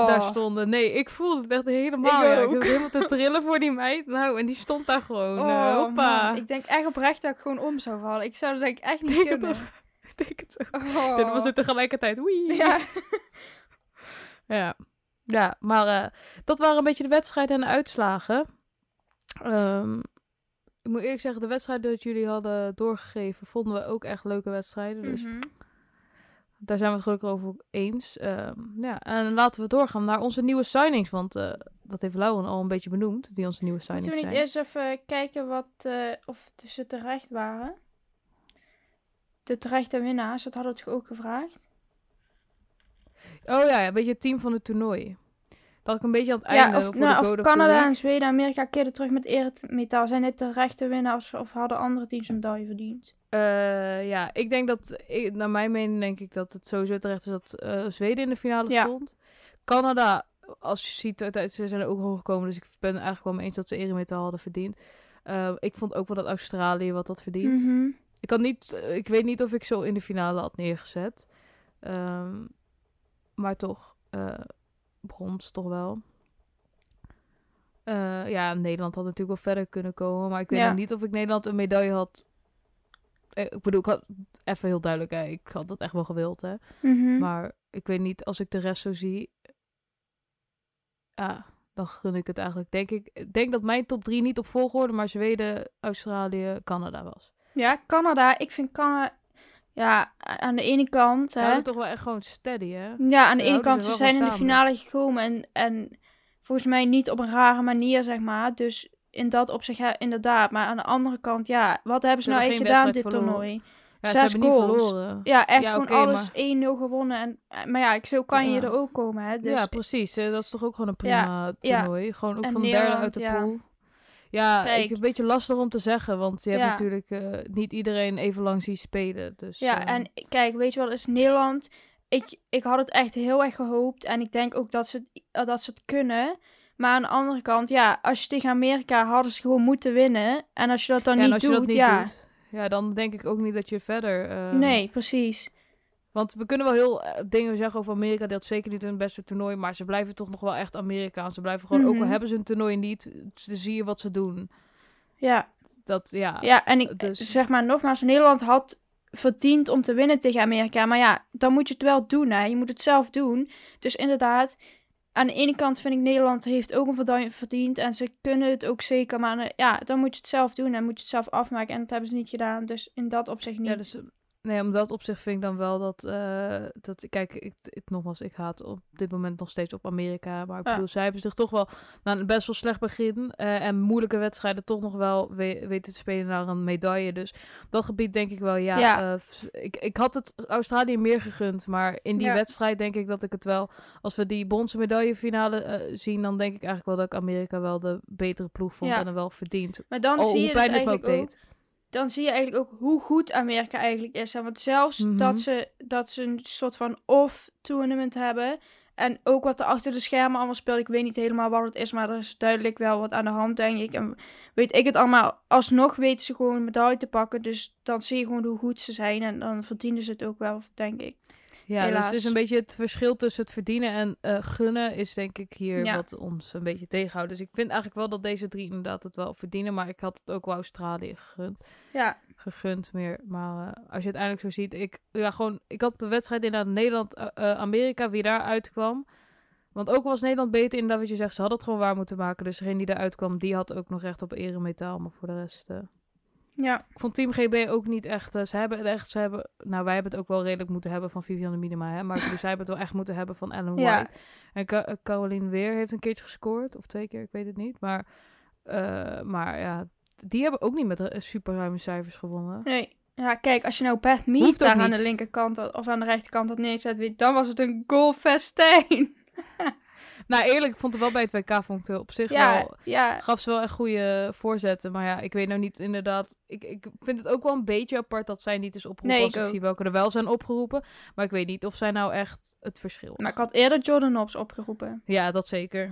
S3: daar stonden. Nee, ik voelde het echt helemaal.
S2: Ik
S3: ja. Ik helemaal te trillen voor die meid. Nou, en die stond daar gewoon. eh,
S2: Oh. Ik denk echt oprecht dat ik gewoon om zou vallen. Ik zou dat denk ik echt niet
S3: Denk
S2: kunnen.
S3: Ik denk het zo.
S2: Oh.
S3: Dan was het tegelijkertijd. Wee.
S2: Ja.
S3: Ja, ja maar eh, dat waren een beetje de wedstrijden en de uitslagen. Ehm, ik moet eerlijk zeggen, de wedstrijden dat jullie hadden doorgegeven, vonden we ook echt leuke wedstrijden. Dus
S2: Mhm.
S3: daar zijn we het gelukkig over eens. Ehm, ja, en laten we doorgaan naar onze nieuwe signings. Want eh, dat heeft Lauren al een beetje benoemd, wie onze nieuwe signings
S2: we niet
S3: zijn.
S2: eerst even kijken wat, eh, of ze terecht waren? De terechte winnaars, dat hadden we toch ook gevraagd?
S3: Oh ja, ja, een beetje het team van het toernooi. Dat ik een beetje aan het
S2: Ja,
S3: einde
S2: of,
S3: voor
S2: nou,
S3: de
S2: of
S3: Code of
S2: Canada en Zweden en Amerika keerden terug met eremetaal. Zijn dit de rechte winnaars of hadden andere teams een medaille verdiend?
S3: Eh, ja, ik denk dat, ik, naar mijn mening denk ik dat het sowieso terecht is dat eh, Zweden in de finale
S2: Ja.
S3: stond. Canada, als je ziet, ze zijn er ook gewoon gekomen. Dus ik ben eigenlijk wel mee eens dat ze eremetaal hadden verdiend. Eh, ik vond ook wel dat Australië wat dat verdient.
S2: Mhm.
S3: Ik, had niet, ik weet niet of ik zo in de finale had neergezet. Ehm, maar toch, brons toch wel. Eh, ja, Nederland had natuurlijk wel verder kunnen komen. Maar ik weet
S2: Ja.
S3: nog niet of ik Nederland een medaille had. Eh, ik bedoel, ik had even heel duidelijk, hè, ik had dat echt wel gewild, hè.
S2: Mhm.
S3: Maar ik weet niet, als ik de rest zo zie. Ja, dan gun ik het eigenlijk. Denk ik ik denk dat mijn top 3 niet op volgorde, maar Zweden, Australië, Canada was.
S2: Ja, Canada. Ik vind Canada... Ja, aan de ene kant...
S3: Ze
S2: hè,
S3: toch wel echt gewoon steady, hè?
S2: Ja, aan de ene kant, ze zijn in de finale gekomen en, en volgens mij niet op een rare manier, zeg maar. Dus in dat opzicht, ja, inderdaad. Maar aan de andere kant, ja, wat hebben ze
S3: Ze
S2: nou echt gedaan dit
S3: verloren.
S2: toernooi?
S3: Ja,
S2: Zes
S3: ze hebben
S2: goals.
S3: niet verloren.
S2: Ja, echt
S3: Ja,
S2: gewoon alles
S3: maar-
S2: 1-0 gewonnen. En, maar ja, ik, zo kan je er ook komen, hè. Dus,
S3: ja, precies. Dat is toch ook gewoon een prima
S2: ja.
S3: toernooi. Gewoon ook
S2: En
S3: van de derde uit de pool. Ja,
S2: Kijk.
S3: ik, een beetje lastig om te zeggen, want je hebt
S2: Ja.
S3: natuurlijk eh, niet iedereen even lang zien spelen. Dus,
S2: ja,
S3: eh,
S2: en kijk, weet je wel, is Nederland... Ik, ik had het echt heel erg gehoopt. En ik denk ook dat ze, het- dat ze het kunnen. Maar aan de andere kant, ja, als je tegen Amerika hadden ze gewoon moeten winnen. En als je dat dan
S3: ja,
S2: niet
S3: als
S2: doet,
S3: je dat niet
S2: ja.
S3: doet, ja, dan denk ik ook niet dat je verder... eh,
S2: Nee, precies.
S3: Want we kunnen wel heel eh, dingen zeggen over Amerika. Dat is zeker niet hun beste toernooi. Maar ze blijven toch nog wel echt Amerikaans. Ze blijven gewoon, ook al
S2: Mhm.
S3: hebben ze een toernooi niet, ze zie je wat ze doen.
S2: Ja,
S3: Dat, ja.
S2: ja en ik
S3: dus-
S2: zeg maar nogmaals, Nederland had verdiend om te winnen tegen Amerika. Maar ja, dan moet je het wel doen, hè. Je moet het zelf doen. Dus inderdaad, aan de ene kant vind ik Nederland heeft ook een medaille verdiend. En ze kunnen het ook zeker. Maar eh, ja, dan moet je het zelf doen en moet je het zelf afmaken. En dat hebben ze niet gedaan. Dus in dat opzicht niet.
S3: Ja, dus, eh, nee, om dat op zich vind ik dan wel dat, eh, dat kijk, ik, ik, nogmaals, ik haat op dit moment nog steeds op Amerika, maar ik
S2: Ja.
S3: bedoel, zij hebben zich toch wel na een best wel slecht begin eh, en moeilijke wedstrijden toch nog wel we- weten te spelen naar een medaille, dus dat gebied denk ik wel, ja,
S2: Ja.
S3: eh, ik, ik had het Australië meer gegund, maar in die
S2: Ja.
S3: wedstrijd denk ik dat ik het wel, als we die bronzen medaillefinale zien, dan denk ik eigenlijk wel dat ik Amerika wel de betere ploeg vond en er wel verdient.
S2: maar dan
S3: Oh,
S2: zie je dus
S3: me ook
S2: eigenlijk ook,
S3: deed.
S2: Dan zie je eigenlijk ook hoe goed Amerika eigenlijk is. Hè? Want zelfs
S3: Mhm.
S2: dat, ze, dat ze een soort van off-tournament hebben. En ook wat er achter de schermen allemaal speelt. Ik weet niet helemaal wat het is, maar er is duidelijk wel wat aan de hand, denk ik. En weet ik het allemaal. Alsnog weten ze gewoon een medaille te pakken. Dus dan zie je gewoon hoe goed ze zijn. En dan verdienen ze het ook wel, denk ik.
S3: Ja, dus het is een beetje het verschil tussen het verdienen en eh, gunnen is denk ik hier
S2: Ja.
S3: wat ons een beetje tegenhoudt. Dus ik vind eigenlijk wel dat deze drie inderdaad het wel verdienen, maar ik had het ook wel Australië gegund,
S2: Ja,
S3: gegund meer. Maar eh, als je het uiteindelijk zo ziet, ik, ja, gewoon, ik had de wedstrijd inderdaad Nederland-Amerika, wie daar uitkwam. Want ook was Nederland beter inderdaad wat je zegt, ze hadden het gewoon waar moeten maken. Dus degene die eruit kwam, die had ook nog recht op eremetaal, maar voor de rest...
S2: ja,
S3: ik vond Team GB ook niet echt. eh, ze hebben het echt. Ze hebben, nou, wij hebben het ook wel redelijk moeten hebben van Vivianne Minima. Hè, maar dus zij hebben het wel echt moeten hebben van Ellen
S2: Ja.
S3: White. En Ca- eh, Caroline Weer heeft een keertje gescoord. Of twee keer, ik weet het niet. Maar, eh, maar ja, die hebben ook niet met super ruime cijfers gewonnen.
S2: nee. Ja, kijk, als je nou Beth Mead daar aan de linkerkant of aan de rechterkant had neerzet, weet- dan was het een goalfestijn.
S3: Nou, eerlijk, ik vond het wel bij het WK vond ik het op zich
S2: Ja,
S3: wel.
S2: ja,
S3: Gaf ze wel echt goede voorzetten. Maar ja, ik weet nou niet inderdaad. Ik, ik vind het ook wel een beetje apart dat zij niet is opgeroepen.
S2: Nee,
S3: als
S2: ik
S3: zie welke er wel zijn opgeroepen. Maar ik weet niet of zij nou echt het verschil.
S2: maar ik had eerder Jordan Hobbs opgeroepen.
S3: Ja, dat zeker.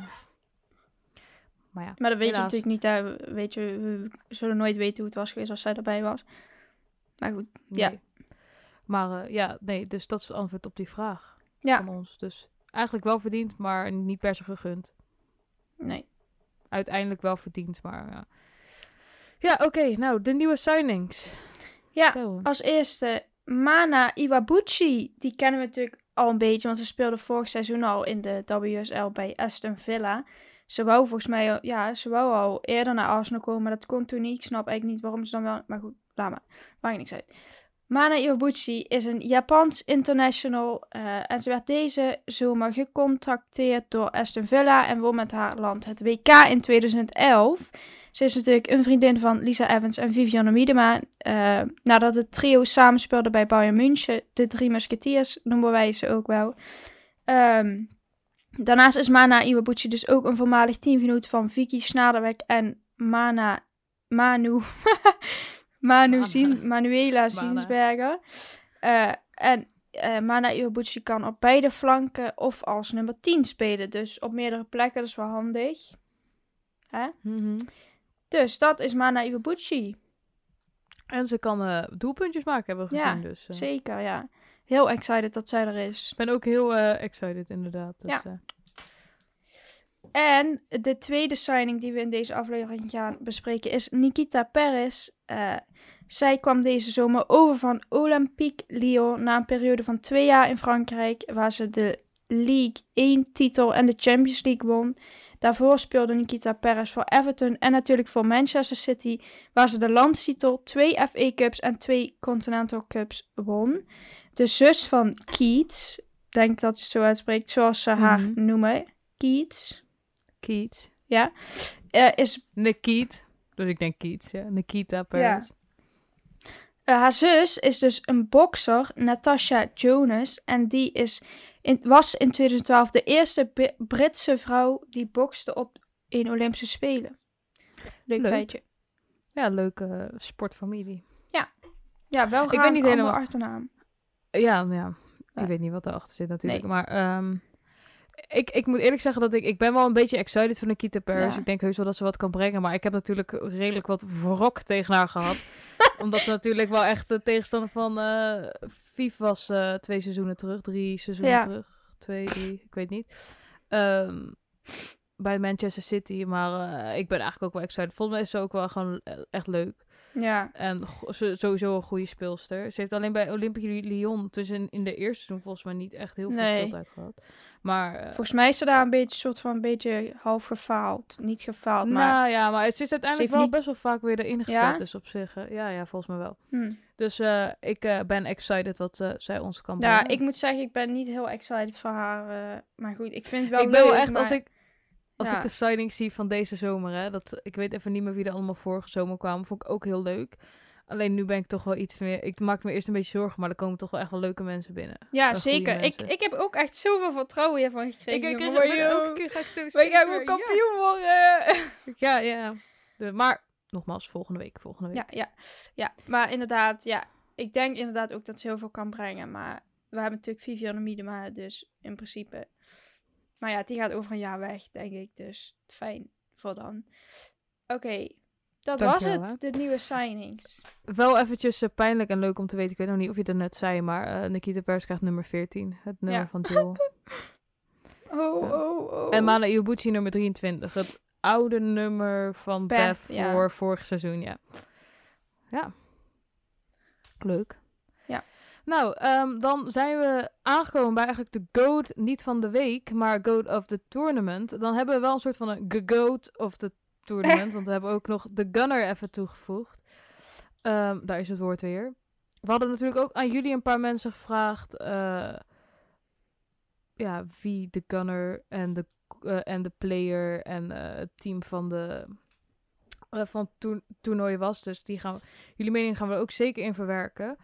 S3: Maar ja.
S2: Maar dat weet
S3: Helaas.
S2: je natuurlijk niet. Hè. Weet je, we zullen nooit weten hoe het was geweest als zij erbij was. Maar goed, Ja.
S3: Maar eh, ja, nee, dus dat is het antwoord op die vraag
S2: Ja.
S3: van ons. Dus eigenlijk wel verdiend, maar niet per se gegund.
S2: nee.
S3: Uiteindelijk wel verdiend, maar ja. Ja, oké. nou, de nieuwe signings.
S2: Ja, als eerste Mana Iwabuchi. Die kennen we natuurlijk al een beetje, want ze speelde vorig seizoen al in de WSL bij Aston Villa. Ze wou volgens mij, ja, ze wou al eerder naar Arsenal komen, maar dat kon toen niet. Ik snap eigenlijk niet waarom ze dan wel, maar goed, laat maar. Maakt niks uit. Mana Iwabuchi is een Japans international eh, en ze werd deze zomer gecontacteerd door Aston Villa en won met haar land het WK in 2011. Ze is natuurlijk een vriendin van Lisa Evans en Vivianne Miedema. eh, nadat het trio samenspeelde bij Bayern München, de drie musketiers noemen wij ze ook wel. Ehm, daarnaast is Mana Iwabuchi dus ook een voormalig teamgenoot van Vicky Snaderweg en Mana, Manu, Manu. Zien, Manuela Ziensberger. Eh, en eh, Mana Iwabuchi kan op beide flanken of als nummer 10 spelen. Dus op meerdere plekken, dat is wel handig. Hè?
S3: Mhm.
S2: Dus dat is Mana Iwabuchi.
S3: En ze kan eh, doelpuntjes maken, hebben we
S2: Ja,
S3: gezien. dus, eh.
S2: Zeker, ja. Heel excited dat zij er is.
S3: Ik ben ook heel excited, inderdaad.
S2: Ja. En de tweede signing die we in deze aflevering gaan bespreken is Nikita Perez. Eh, zij kwam deze zomer over van Olympique Lyon na een periode van twee jaar in Frankrijk, waar ze de League 1 titel en de Champions League won. Daarvoor speelde Nikita Perez voor Everton en natuurlijk voor Manchester City, waar ze de landstitel, twee FA Cups en twee Continental Cups won. De zus van Keats, denk dat je het zo uitspreekt, zoals ze haar
S3: Mhm.
S2: noemen, Keats,
S3: Keats.
S2: ja, is
S3: Nikiet. Dus ik denk Keats, ja. Nikita Perez.
S2: Eh, haar zus is dus een bokser, Natasha Jonas. En die is in, was in 2012 de eerste Britse vrouw die bokste op een Olympische Spelen. Leuk,
S3: Leuk.
S2: feitje.
S3: Ja, leuke sportfamilie.
S2: Ja, wel
S3: Ik weet niet helemaal-
S2: achternaam.
S3: Ja, ja.
S2: Ja.
S3: Ik weet niet wat erachter zit natuurlijk.
S2: Nee.
S3: Maar ehm, ik, ik moet eerlijk zeggen dat ik... Ik ben wel een beetje excited van Nikita Paris.
S2: Ja.
S3: Ik denk heus wel dat ze wat kan brengen. Maar ik heb natuurlijk redelijk wat wrok tegen haar gehad. Omdat ze natuurlijk wel echt de tegenstander van Vief was eh, twee seizoenen terug. Drie seizoenen
S2: Ja.
S3: terug. Twee, drie, ik weet niet. Ehm, bij Manchester City. Maar eh, ik ben eigenlijk ook wel excited. Volgens mij is ze ook wel gewoon echt leuk.
S2: Ja,
S3: En sowieso een goede speelster. Ze heeft alleen bij Olympique Lyon tussen in de eerste seizoen volgens mij niet echt heel veel
S2: Nee.
S3: speeltijd gehad. Maar eh,
S2: volgens mij is ze daar een beetje, soort van, een beetje half gefaald. Niet gefaald, maar...
S3: nou ja, maar het is uiteindelijk wel
S2: niet-
S3: best wel vaak weer erin gezet.
S2: Ja?
S3: Dus op zich, ja, ja, volgens mij wel.
S2: Hm.
S3: Dus eh, ik eh, ben excited wat zij ons kan
S2: Ja,
S3: brengen.
S2: ik moet zeggen, ik ben niet heel excited voor haar. maar goed, ik vind het wel
S3: ik ben
S2: leuk.
S3: wel echt,
S2: maar-
S3: als ik als
S2: ja.
S3: ik de signing zie van deze zomer, hè, dat, ik weet even niet meer wie er allemaal vorige zomer kwamen, vond ik ook heel leuk. Alleen nu ben ik toch wel iets meer, ik maak me eerst een beetje zorgen, maar er komen toch wel echt wel leuke mensen binnen.
S2: Ja, zeker. Ik, ik heb ook echt zoveel vertrouwen hiervan gekregen.
S3: ik, ik, ik ben elke
S2: joh.
S3: keer ga ik zo steeds
S2: gaan
S3: weer-
S2: kampioen worden.
S3: Ja, ja. ja. De, maar nogmaals, volgende week, volgende week.
S2: Ja, ja, ja. Maar inderdaad, ja. Ik denk inderdaad ook dat ze heel veel kan brengen. Maar we hebben natuurlijk Vivianne Miedema, dus in principe. Maar ja, die gaat over een jaar weg, denk ik. Dus fijn voor dan. Oké. Dat
S3: Dankjewel,
S2: was het, de nieuwe signings.
S3: Wel eventjes eh, pijnlijk en leuk om te weten. Ik weet nog niet of je het net zei, maar eh, Nikita Pers krijgt nummer 14. Het nummer
S2: Ja.
S3: van Joel.
S2: Oh,
S3: Ja.
S2: oh, oh.
S3: En Mana Iwabuchi nummer 23. Het oude nummer van
S2: Beth,
S3: Beth,
S2: ja.
S3: voor vorig seizoen, ja. Ja. Leuk. Nou, ehm, dan zijn we aangekomen bij eigenlijk de GOAT, niet van de week, maar GOAT of the tournament. Dan hebben we wel een soort van een GOAT of the tournament, want we hebben ook nog de Gunner even toegevoegd. Ehm, daar is het woord weer. We hadden natuurlijk ook aan jullie een paar mensen gevraagd, eh, ja, wie de Gunner en de, eh, en de player en eh, het team van de van toernooi was. Dus die gaan we, jullie mening gaan we er ook zeker in verwerken.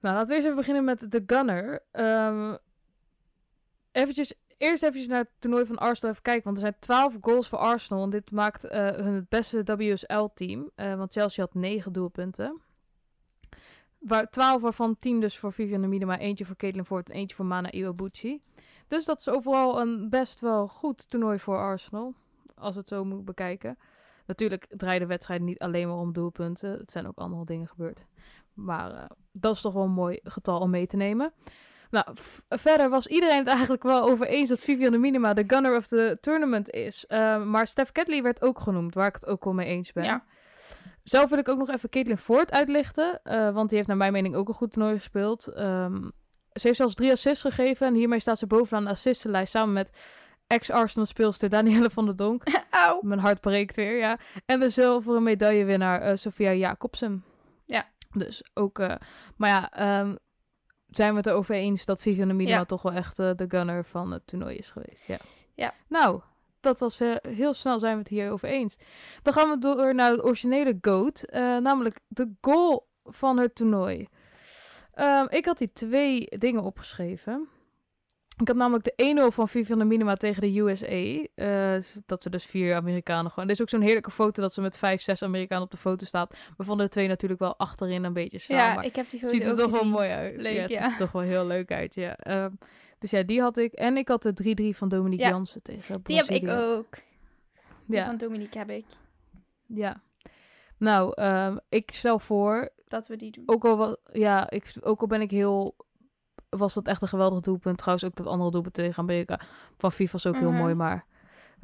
S3: Nou, laten we eerst even beginnen met de Gunner. Ehm eventjes, eerst eventjes naar het toernooi van Arsenal even kijken. Want er zijn 12 goals voor Arsenal. En dit maakt eh, hun het beste WSL-team. Eh, want Chelsea had 9 doelpunten. Waar, 12 waarvan 10 dus voor Vivian Miedema, eentje voor Caitlin Ford en eentje voor Mana Iwabuchi. Dus dat is overal een best wel goed toernooi voor Arsenal. Als we het zo moet bekijken. Natuurlijk draaien de wedstrijden niet alleen maar om doelpunten. Het zijn ook andere dingen gebeurd. Maar eh, dat is toch wel een mooi getal om mee te nemen. Nou, verder was iedereen het eigenlijk wel over eens dat Vivian Minima de gunner of the tournament is. Eh, maar Steph Catley werd ook genoemd, waar ik het ook wel mee eens ben.
S2: Ja.
S3: Zelf wil ik ook nog even Caitlin Ford uitlichten. eh, want die heeft naar mijn mening ook een goed toernooi gespeeld. Ehm, ze heeft zelfs drie assists gegeven. En hiermee staat ze bovenaan de assistenlijst samen met ex-Arsenal speelster Danielle van der Donk. Mijn hart breekt weer, ja. En de zilveren medaillewinnaar eh Sofia Jacobsen.
S2: Ja.
S3: Dus ook... eh, maar ja, ehm, zijn we het erover eens dat Vivian Minima
S2: Ja.
S3: toch wel echt eh, de gunner van het toernooi is geweest. Ja.
S2: Ja.
S3: Nou, dat was eh, heel snel zijn we het hier over eens. Dan gaan we door naar het originele GOAT. namelijk de goal van het toernooi. Ehm, ik had die twee dingen opgeschreven. Ik had namelijk de 1-0 van Vivian de Minima tegen de USA. eh, dat ze dus vier Amerikanen gewoon... Er is ook zo'n heerlijke foto dat ze met vijf, zes Amerikanen op de foto staat. Waarvan de twee natuurlijk wel achterin een beetje staan.
S2: Ja,
S3: maar
S2: ik heb die foto
S3: ziet er
S2: ook
S3: toch wel mooi uit.
S2: Leuk,
S3: ja, het
S2: ja.
S3: ziet er toch wel heel leuk uit, ja. Ehm, dus ja, die had ik. En ik had de 3-3 van Dominique
S2: Ja.
S3: Jansen tegen
S2: Die heb ik ook. Die
S3: Ja,
S2: van Dominique heb ik.
S3: ja. Nou, ehm, ik stel voor,
S2: Dat we die doen.
S3: ook al, wa- ja, ik, ook al ben ik heel... Was dat echt een geweldig doelpunt. Trouwens, ook dat andere doelpunt tegen Amerika van FIFA was ook heel
S2: Mhm.
S3: mooi. Maar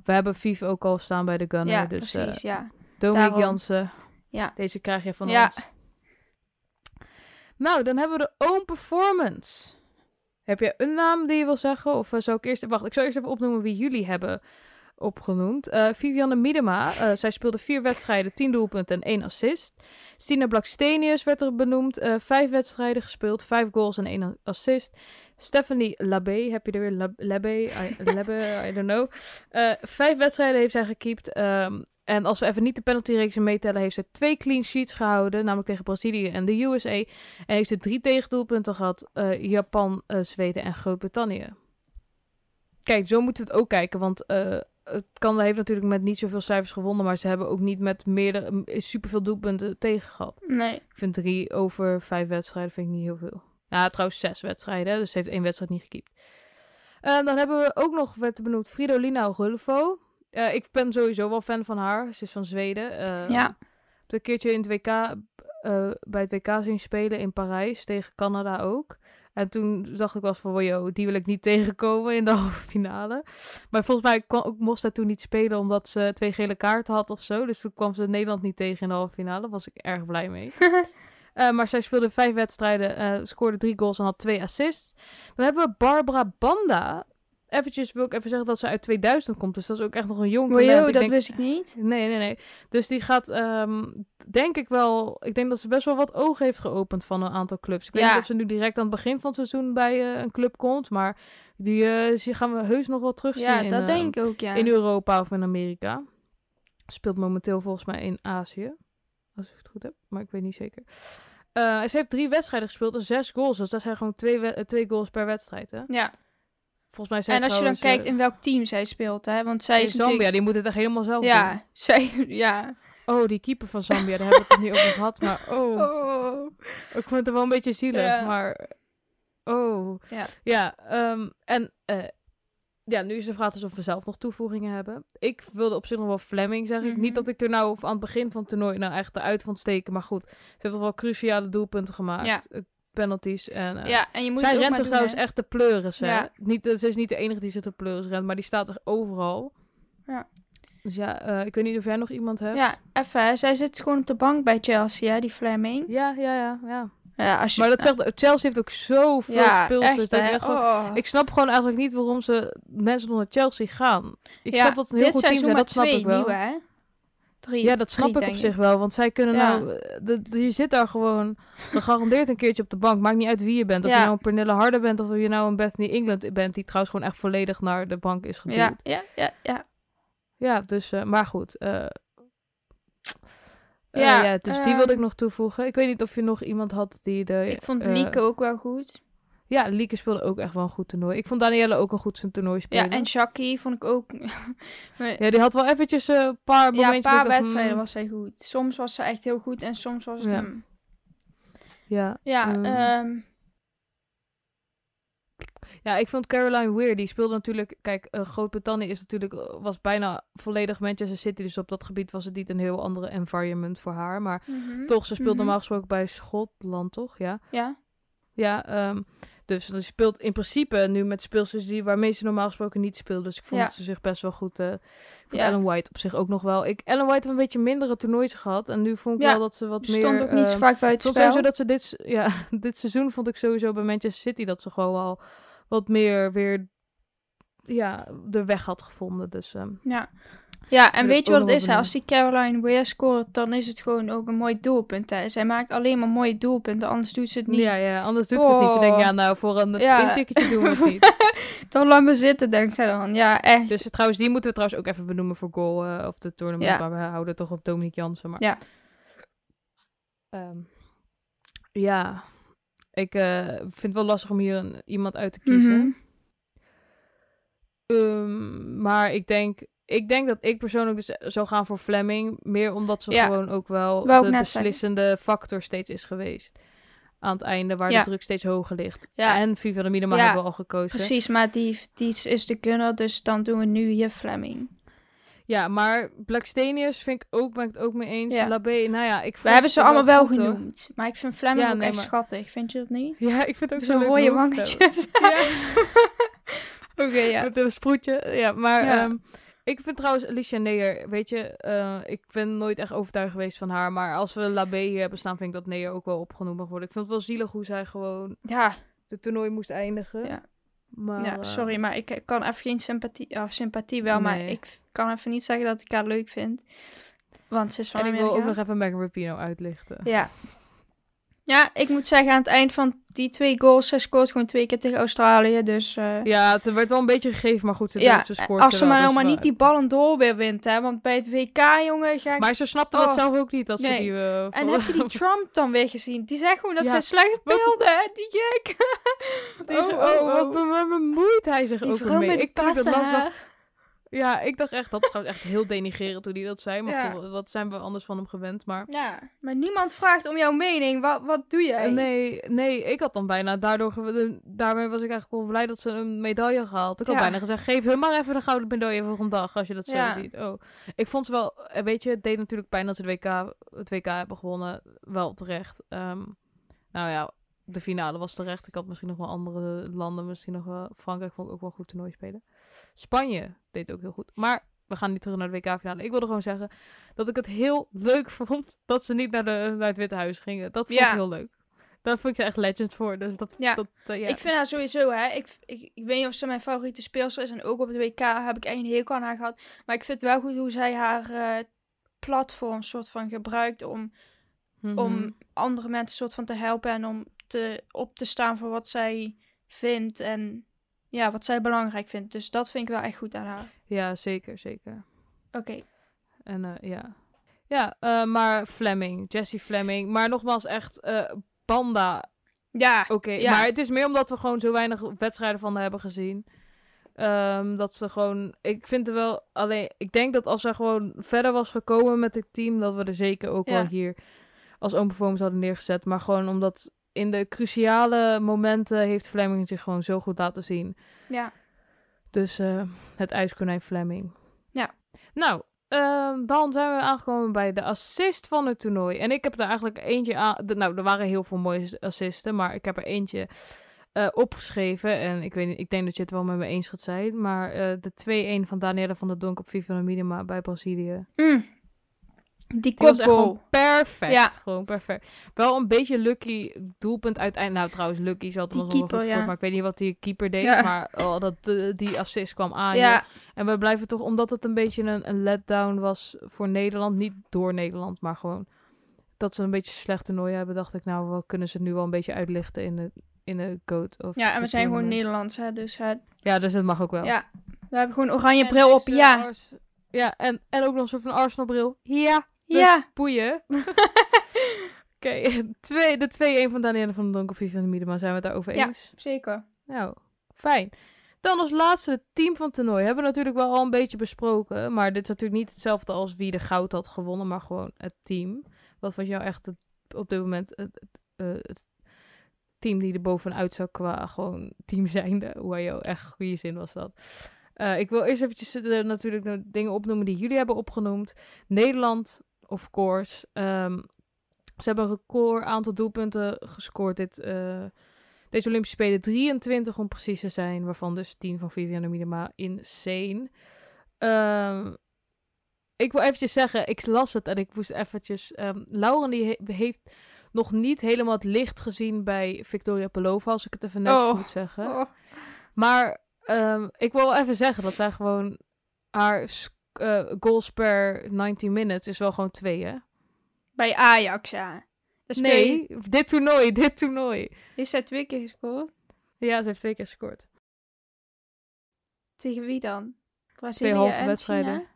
S3: we hebben FIFA ook al staan bij de Gunner.
S2: ja,
S3: dus eh
S2: precies, ja.
S3: Dominique. Jansen,
S2: Ja.
S3: deze krijg je van
S2: Ja.
S3: ons. Nou, dan hebben we de Own Performance. Heb je een naam die je wil zeggen? Of eh, zou ik eerst... Wacht, ik zal eerst even opnoemen wie jullie hebben opgenoemd. Eh Vivianne Miedema, eh, zij speelde vier wedstrijden, tien doelpunten en één assist. Stina Blackstenius werd er benoemd. eh, vijf wedstrijden gespeeld, vijf goals en één assist. Stephanie Labé, heb je er weer? Lab- Labé, I, Labé, I don't know. Vijf wedstrijden heeft zij gekiept. ehm, en als we even niet de penaltyreeksen meetellen, heeft ze twee clean sheets gehouden. Namelijk tegen Brazilië en de USA. En heeft ze drie tegendoelpunten gehad. eh, Japan, Zweden en Groot-Brittannië. Kijk, zo moeten we het ook kijken. Want het kan, heeft natuurlijk met niet zoveel cijfers gewonnen. Maar ze hebben ook niet met meerdere, superveel doelpunten tegen gehad.
S2: Nee.
S3: Ik vind drie over vijf wedstrijden vind ik niet heel veel. Ja, trouwens zes wedstrijden. Dus ze heeft één wedstrijd niet gekiept. Eh, dan hebben we ook nog, werd er benoemd, Fridolina Rulfo. Eh, ik ben sowieso wel fan van haar. Ze is van Zweden. Eh,
S2: Ja.
S3: Een keertje in het WK, bij het WK zien spelen in Parijs. Tegen Canada ook. En toen dacht ik wel van, wow, die wil ik niet tegenkomen in de halve finale. Maar volgens mij kwam ook Mostra toen niet spelen omdat ze twee gele kaarten had of zo. Dus toen kwam ze Nederland niet tegen in de halve finale. Daar was ik erg blij mee. Eh, maar zij speelde vijf wedstrijden, eh, scoorde drie goals en had twee assists. Dan hebben we Barbara Banda. Eventjes wil ik even zeggen dat ze uit 2000 komt. Dus dat is ook echt nog een jong talent.
S2: Wow, dat
S3: denk-
S2: wist ik niet.
S3: Nee, nee, nee. Dus die gaat, ehm, denk ik wel... Ik denk dat ze best wel wat ogen heeft geopend van een aantal clubs. Ik weet
S2: Ja.
S3: niet of ze nu direct aan het begin van het seizoen bij eh, een club komt. Maar die, die gaan we heus nog wel terugzien
S2: Ja,
S3: in,
S2: dat
S3: eh,
S2: denk ik ook, ja.
S3: in Europa of in Amerika. Speelt momenteel volgens mij in Azië. Als ik het goed heb, maar ik weet niet zeker. Eh, ze heeft drie wedstrijden gespeeld en zes goals. Dus dat zijn gewoon twee, we- twee goals per wedstrijd. Hè?
S2: Ja.
S3: Volgens mij zijn
S2: En als je dan kijkt
S3: eh,
S2: in welk team zij speelt, hè. Want zij
S3: in
S2: is
S3: Zambia,
S2: natuurlijk...
S3: die moet het echt helemaal zelf doen.
S2: Ja, zij... Ja.
S3: Oh, die keeper van Zambia, daar hebben we het niet over gehad. Maar oh,
S2: Oh.
S3: ik vond het wel een beetje zielig.
S2: Ja.
S3: Maar oh,
S2: Ja.
S3: ja. ehm, en eh, ja, nu is de vraag dus of we zelf nog toevoegingen hebben. Ik wilde op zich nog wel Fleming zeggen.
S2: Mhm.
S3: Niet dat ik er nou aan het begin van het toernooi nou echt eruit vond steken. Maar goed, ze heeft toch wel cruciale doelpunten gemaakt.
S2: Ja.
S3: Penalties. En, eh,
S2: ja, en je moet
S3: zij rent zich trouwens echt de pleuris. Hè?
S2: Ja.
S3: Niet, ze is niet de enige die zich de pleuris rent, maar die staat er overal.
S2: Ja.
S3: Dus ja, eh, ik weet niet of jij nog iemand hebt.
S2: Ja, even. Zij zit gewoon op de bank bij Chelsea, hè, die Fleming.
S3: ja, ja, ja. ja.
S2: Ja, als je...
S3: Maar dat zegt, Chelsea heeft ook zoveel
S2: ja,
S3: speelsters.
S2: echt, Oh.
S3: Ik snap gewoon eigenlijk niet waarom ze mensen naar Chelsea gaan. Ik
S2: Ja,
S3: snap dat een heel
S2: dit
S3: goed team zijn, dat snap
S2: twee
S3: ik wel.
S2: nieuwe, hè? Drie,
S3: Ja, dat snap
S2: drie,
S3: ik op zich wel. Want zij kunnen
S2: Ja.
S3: nou... eh, De, de- je zit daar gewoon gegarandeerd een keertje op de bank. Maakt niet uit wie je bent. Of
S2: Ja.
S3: je nou een Pernille Harder bent of je nou een Bethany England bent. Die trouwens gewoon echt volledig naar de bank is geduwd.
S2: Ja,
S3: Ja,
S2: ja, ja, ja.
S3: dus... eh, maar goed. eh,
S2: Ja,
S3: ja, dus die wilde ik
S2: ehm,
S3: nog toevoegen. Ik weet niet of je nog iemand had die de...
S2: Ik vond Lieke ook wel goed.
S3: Ja, Lieke speelde ook echt wel een goed toernooi. Ik vond Danielle ook een goed zijn toernooi spelen.
S2: Ja, en Shaki vond ik ook...
S3: Ja, die had wel eventjes eh, een paar
S2: Ja,
S3: momentjes...
S2: een
S3: dat
S2: paar wedstrijden
S3: hmm,
S2: was zij goed. Soms was ze echt heel goed en soms was
S3: Ja.
S2: hmm.
S3: Ja,
S2: Ja,
S3: Ehm,
S2: ehm,
S3: Ja, ik vond Caroline Weir, die speelde natuurlijk... Kijk, eh, Groot-Brittannië is natuurlijk, eh, was bijna volledig Manchester City. Dus op dat gebied was het niet een heel andere environment voor haar. Maar
S2: mhm.
S3: toch, ze speelt
S2: Mhm.
S3: normaal gesproken bij Schotland, toch? Ja.
S2: Ja,
S3: Ja, ehm, dus ze speelt in principe nu met speelsters die, waarmee ze normaal gesproken niet speelt. Dus ik vond
S2: Ja.
S3: dat ze zich best wel goed... eh ik vond
S2: Ja.
S3: Ellen White op zich ook nog wel... Ik, Ellen White heeft een beetje mindere toernoois gehad. En nu vond ik
S2: Ja,
S3: wel dat ze wat
S2: Ze
S3: meer...
S2: stond ook niet
S3: ehm,
S2: vaak buiten spel.
S3: sowieso dat ze dit, ja, dit seizoen vond ik sowieso bij Manchester City dat ze gewoon wel wat meer weer ja, de weg had gevonden. Dus ehm,
S2: Ja. Ja, en weet je wat het is? hè? Als die Caroline Weir scoort, dan is het gewoon ook een mooi doelpunt. Hè? Zij maakt alleen maar mooie doelpunten, anders doet ze het niet.
S3: ja, ja, anders doet ze het niet. Denkt,
S2: Oh.
S3: ja, nou, voor een
S2: Ja.
S3: doen we het niet.
S2: Dan laat me zitten, denkt zij dan. Ja, echt.
S3: Dus trouwens, die moeten we trouwens ook even benoemen voor goal eh, of de tournament.
S2: Ja.
S3: Maar we houden toch op Dominique Jansen. Maar...
S2: Ja.
S3: Ehm, ja, ik eh, vind het wel lastig om hier een, iemand uit te kiezen.
S2: Mhm.
S3: Ehm, maar ik denk, ik denk dat ik persoonlijk dus zou gaan voor Fleming. Meer omdat ze
S2: Ja.
S3: gewoon ook wel
S2: Wou
S3: de beslissende factor steeds is geweest. Aan het einde, waar
S2: Ja.
S3: de druk steeds hoger ligt.
S2: Ja.
S3: En Viva de Minima
S2: Ja,
S3: hebben we al gekozen.
S2: Precies, maar die, die is de gunner, dus dan doen we nu hier Fleming.
S3: Ja, maar Blackstenius vind ik ook, ben ik het ook mee eens.
S2: Ja.
S3: Labé, nou ja, ik
S2: We hebben ze allemaal wel
S3: goed,
S2: genoemd. Maar ik vind Fleming
S3: Ja,
S2: ook
S3: nee,
S2: echt
S3: maar-
S2: schattig. Vind je dat niet?
S3: Ja, ik vind het ook zo hoofd hebben.
S2: wangetjes.
S3: Ja,
S2: Oké, ja.
S3: met een sproetje. Ja, maar
S2: Ja.
S3: Ik vind trouwens Alicia Neer, weet je, eh, ik ben nooit echt overtuigd geweest van haar. Maar als we Labé hier hebben staan, vind ik dat Neer ook wel opgenomen mag worden. Ik vind het wel zielig hoe zij gewoon
S2: Ja,
S3: de toernooi moest eindigen.
S2: Ja.
S3: Maar,
S2: ja,
S3: eh,
S2: sorry, maar ik kan even geen sympathie... Ja, sympathie wel, maar ik kan even niet zeggen dat ik haar leuk vind. Want ze is van
S3: en ik wil ook nog even Megan Rapinoe uitlichten.
S2: Ja. Ja, ik moet zeggen, aan het eind van die twee goals, zij scoort gewoon twee keer tegen Australië, dus... eh,
S3: Ja, ze werd wel een beetje gegeven, maar goed, ze,
S2: ja,
S3: ze scoort
S2: als ze maar helemaal
S3: we-
S2: niet die ballen door weer wint, hè. Want bij het WK, jongen, ga ik...
S3: Maar ze snapte
S2: Oh.
S3: dat zelf ook niet, dat ze die... eh,
S2: En heb je die Trump dan weer gezien? Die zegt gewoon dat
S3: Ja,
S2: zij slecht speelde, hè? Die gek.
S3: Die-
S2: Oh,
S3: oh,
S2: oh,
S3: wat
S2: oh.
S3: wat bemoeit hij zich
S2: Die
S3: ook mee. Ik ik dat
S2: passen
S3: las, dacht,
S2: haar.
S3: Ja, ik dacht echt, dat is trouwens echt heel denigrerend toen hij dat zei. Maar
S2: Ja.
S3: wat zijn we anders van hem gewend. Maar
S2: Ja, maar niemand vraagt om jouw mening. Wat, wat doe jij?
S3: Nee, nee, ik had dan bijna, daardoor, daarmee was ik eigenlijk wel blij dat ze een medaille gehaald. Ik had
S2: Ja.
S3: bijna gezegd, geef hun maar even een gouden medaille voor een dag, als je dat zo
S2: Ja.
S3: ziet. Oh, ik vond ze wel, eh, weet je, het deed natuurlijk pijn dat ze het WK, het WK hebben gewonnen. Wel terecht. Ehm, nou ja, de finale was terecht. Ik had misschien nog wel andere landen, misschien nog wel, Frankrijk vond ik ook wel goed toernooi spelen. Spanje deed ook heel goed. Maar we gaan niet terug naar de WK-finale. Ik wilde gewoon zeggen dat ik het heel leuk vond dat ze niet naar, de, naar het Witte Huis gingen. Dat vond
S2: Ja.
S3: ik heel leuk. Daar vond ik je echt legend voor. Dus dat,
S2: Ja.
S3: dat eh, ja.
S2: Ik vind haar sowieso, hè. Ik, ik, ik weet niet of ze mijn favoriete speelster is. En ook op het WK heb ik een hekel aan haar gehad. Maar ik vind het wel goed hoe zij haar eh, platform soort van gebruikt om,
S3: Mhm.
S2: om andere mensen soort van te helpen. En om te, op te staan voor wat zij vindt. En ja, wat zij belangrijk vindt. Dus dat vind ik wel echt goed aan haar.
S3: Ja, zeker, zeker.
S2: Oké.
S3: En eh, ja. Ja, eh, maar Fleming, Jessie Fleming. Maar nogmaals, echt, eh, Banda,
S2: Ja.
S3: oké.
S2: Ja.
S3: Maar het is meer omdat we gewoon zo weinig wedstrijden van haar hebben gezien. Ehm, dat ze gewoon, ik vind er wel, alleen, ik denk dat als ze gewoon verder was gekomen met het team, dat we er zeker ook
S2: Ja.
S3: wel hier als open performance hadden neergezet. Maar gewoon omdat in de cruciale momenten heeft Fleming zich gewoon zo goed laten zien.
S2: Ja.
S3: Dus eh, het ijskonijn Fleming.
S2: Ja.
S3: Nou, ehm, dan zijn we aangekomen bij de assist van het toernooi. En ik heb er eigenlijk eentje aan... de- nou, er waren heel veel mooie assisten, maar ik heb er eentje eh, opgeschreven. En ik, weet niet, ik denk dat je het wel met me eens gaat zijn. Maar eh, de 2-1 van Daniela van der Donk op Vivian Minima bij Brazilië.
S2: Mm. Die
S3: Die was gewoon perfect.
S2: Ja.
S3: Gewoon perfect. Wel een beetje lucky doelpunt uiteindelijk. Nou, trouwens, lucky zat
S2: Die
S3: nog wel goed
S2: ja.
S3: Maar ik weet niet wat die keeper deed.
S2: Ja.
S3: Maar oh, dat, eh, die assist kwam aan.
S2: Ja,
S3: En we blijven toch, omdat het een beetje een, een letdown was voor Nederland. Niet door Nederland, maar gewoon dat ze een beetje slecht toernooi hebben. Dacht ik, nou, we kunnen ze het nu wel een beetje uitlichten in de, in de goat. Of
S2: ja en we zijn gewoon. Nederlands, hè. Dus hè,
S3: Ja, dus dat mag ook wel.
S2: ja, we hebben gewoon oranje bril op. Ja,
S3: ja, en, en ook nog een soort van Arsenal bril. Ja, dus
S2: ja.
S3: boeien. Oké, twee, de 2-1 van Danielle van den Donk op Vivian Miedema. Zijn we het daarover
S2: Ja.
S3: eens?
S2: Zeker.
S3: Nou, fijn. Dan als laatste het team van het toernooi. Hebben we natuurlijk wel al een beetje besproken. Maar dit is natuurlijk niet hetzelfde als wie de goud had gewonnen. Maar gewoon het team. Wat vond je nou echt het, op dit moment het, het, eh, het team die er bovenuit zou qua gewoon team zijnde? Wow, echt goede zin was dat. Eh, ik wil eerst eventjes eh, natuurlijk de dingen opnoemen die jullie hebben opgenoemd. Nederland, of course. Ehm, ze hebben een record aantal doelpunten gescoord dit, eh, deze Olympische Spelen. 23 om precies te zijn, waarvan dus 10 van Viviane Miedema. Insane. Ehm, ik wil eventjes zeggen, ik las het en ik moest eventjes... ehm Lauren die he- heeft nog niet helemaal het licht gezien bij Victoria Pelova, als ik het even netjes
S2: Oh.
S3: moet zeggen.
S2: Oh.
S3: Maar ik wil even zeggen dat zij gewoon haar eh, goals per 19 minutes is wel gewoon twee, hè?
S2: Bij Ajax, ja. Dus
S3: Nee, dit toernooi, dit toernooi.
S2: Heeft zij twee keer gescoord?
S3: Ja, ze heeft twee keer gescoord.
S2: Tegen wie dan? Brazilië
S3: halve
S2: en
S3: wedstrijden.
S2: China?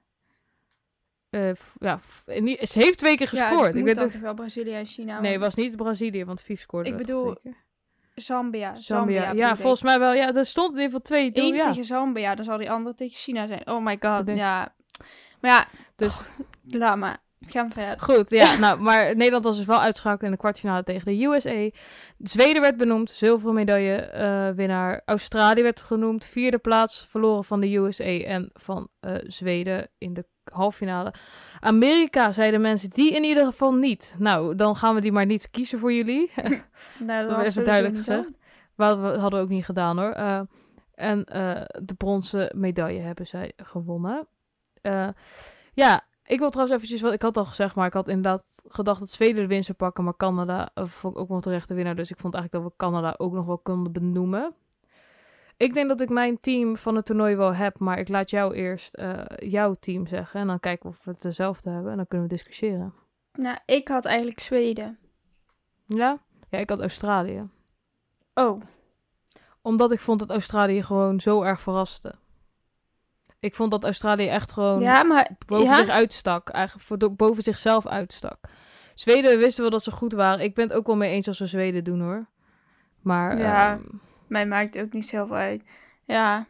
S3: Eh, ja, ze heeft twee keer
S2: Ja,
S3: gescoord. ik weet ook-
S2: wel Brazilië en China.
S3: Nee, het was niet Brazilië, want Vief scoorde
S2: Ik bedoel,
S3: twee keer.
S2: Zambia.
S3: Zambia.
S2: Zambia
S3: Ja, volgens mij wel. Ja, er stond in ieder geval twee.
S2: Eén
S3: ja.
S2: tegen Zambia, dan zal die andere tegen China zijn. Oh my god, ja. Maar ja,
S3: Dus
S2: laat maar. Ga verder.
S3: Goed, ja. nou, maar Nederland was dus wel uitgeschakeld in de kwartfinale tegen de USA. Zweden werd benoemd, zilveren medaille eh, winnaar. Australië werd genoemd, vierde plaats, verloren van de USA en van eh, Zweden in de halffinale. Amerika zeiden mensen die in ieder geval niet. Nou, dan gaan we die maar niet kiezen voor jullie.
S2: Nou,
S3: Dat
S2: was
S3: even duidelijk gezegd. Wat we hadden we ook niet gedaan hoor. Eh, en de bronzen medaille hebben zij gewonnen. Eh, ja, ik wil trouwens eventjes wat ik had al gezegd, maar ik had inderdaad gedacht dat Zweden de winst zou pakken, maar Canada eh, vond ik ook wel terecht de winnaar. Dus ik vond eigenlijk dat we Canada ook nog wel konden benoemen. Ik denk dat ik mijn team van het toernooi wel heb, maar ik laat jou eerst eh, jouw team zeggen. En dan kijken of we het dezelfde hebben en dan kunnen we discussiëren.
S2: Nou, ik had eigenlijk Zweden.
S3: Ja? Ja, ik had Australië.
S2: Oh,
S3: Omdat ik vond dat Australië gewoon zo erg verraste. Ik vond dat Australië echt gewoon
S2: ja, maar...
S3: boven
S2: ja?
S3: zich uitstak. Eigenlijk boven zichzelf uitstak. Zweden wisten wel dat ze goed waren. Ik ben het ook wel mee eens als we Zweden doen hoor. Maar
S2: Ja.
S3: ehm,
S2: Mij maakt het ook niet zoveel uit. Ja.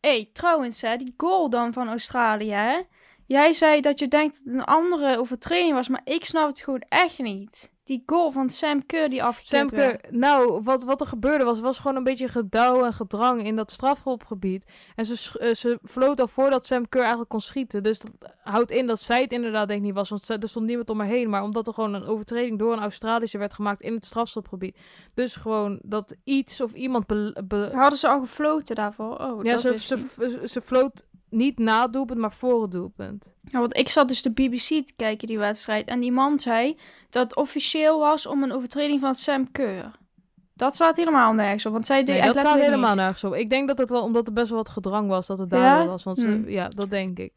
S2: Hé, hey, trouwens, hè, die goal dan van Australië, hè? Jij zei dat je denkt dat het een andere overtreding was, maar ik snap het gewoon echt niet. Die goal van Sam Kerr die afgekeerd werd.
S3: Semke, nou, wat, wat er gebeurde was, was gewoon een beetje gedouw en gedrang in dat strafhopgebied. En ze, eh, ze floot al voordat Sam Kerr eigenlijk kon schieten. Dus dat houdt in dat zij het inderdaad denk ik niet was, want er stond niemand om haar heen. Maar omdat er gewoon een overtreding door een Australische werd gemaakt in het strafschopgebied. Dus gewoon dat iets of iemand... be- be-
S2: Hadden ze al gefloten daarvoor? Oh,
S3: ja,
S2: dat
S3: ze, ze, ze, ze floot niet na het doelpunt, maar voor het doelpunt.
S2: Ja, want ik zat dus de BBC te kijken, die wedstrijd. En die man zei dat het officieel was om een overtreding van Sam Kerr. Dat staat helemaal nergens op, want zij deed
S3: Nee, dat staat helemaal nergens op. Ik denk dat het wel, omdat er best wel wat gedrang was, dat het
S2: Ja?
S3: daardoor was. Want ze,
S2: Hmm.
S3: ja, dat denk ik.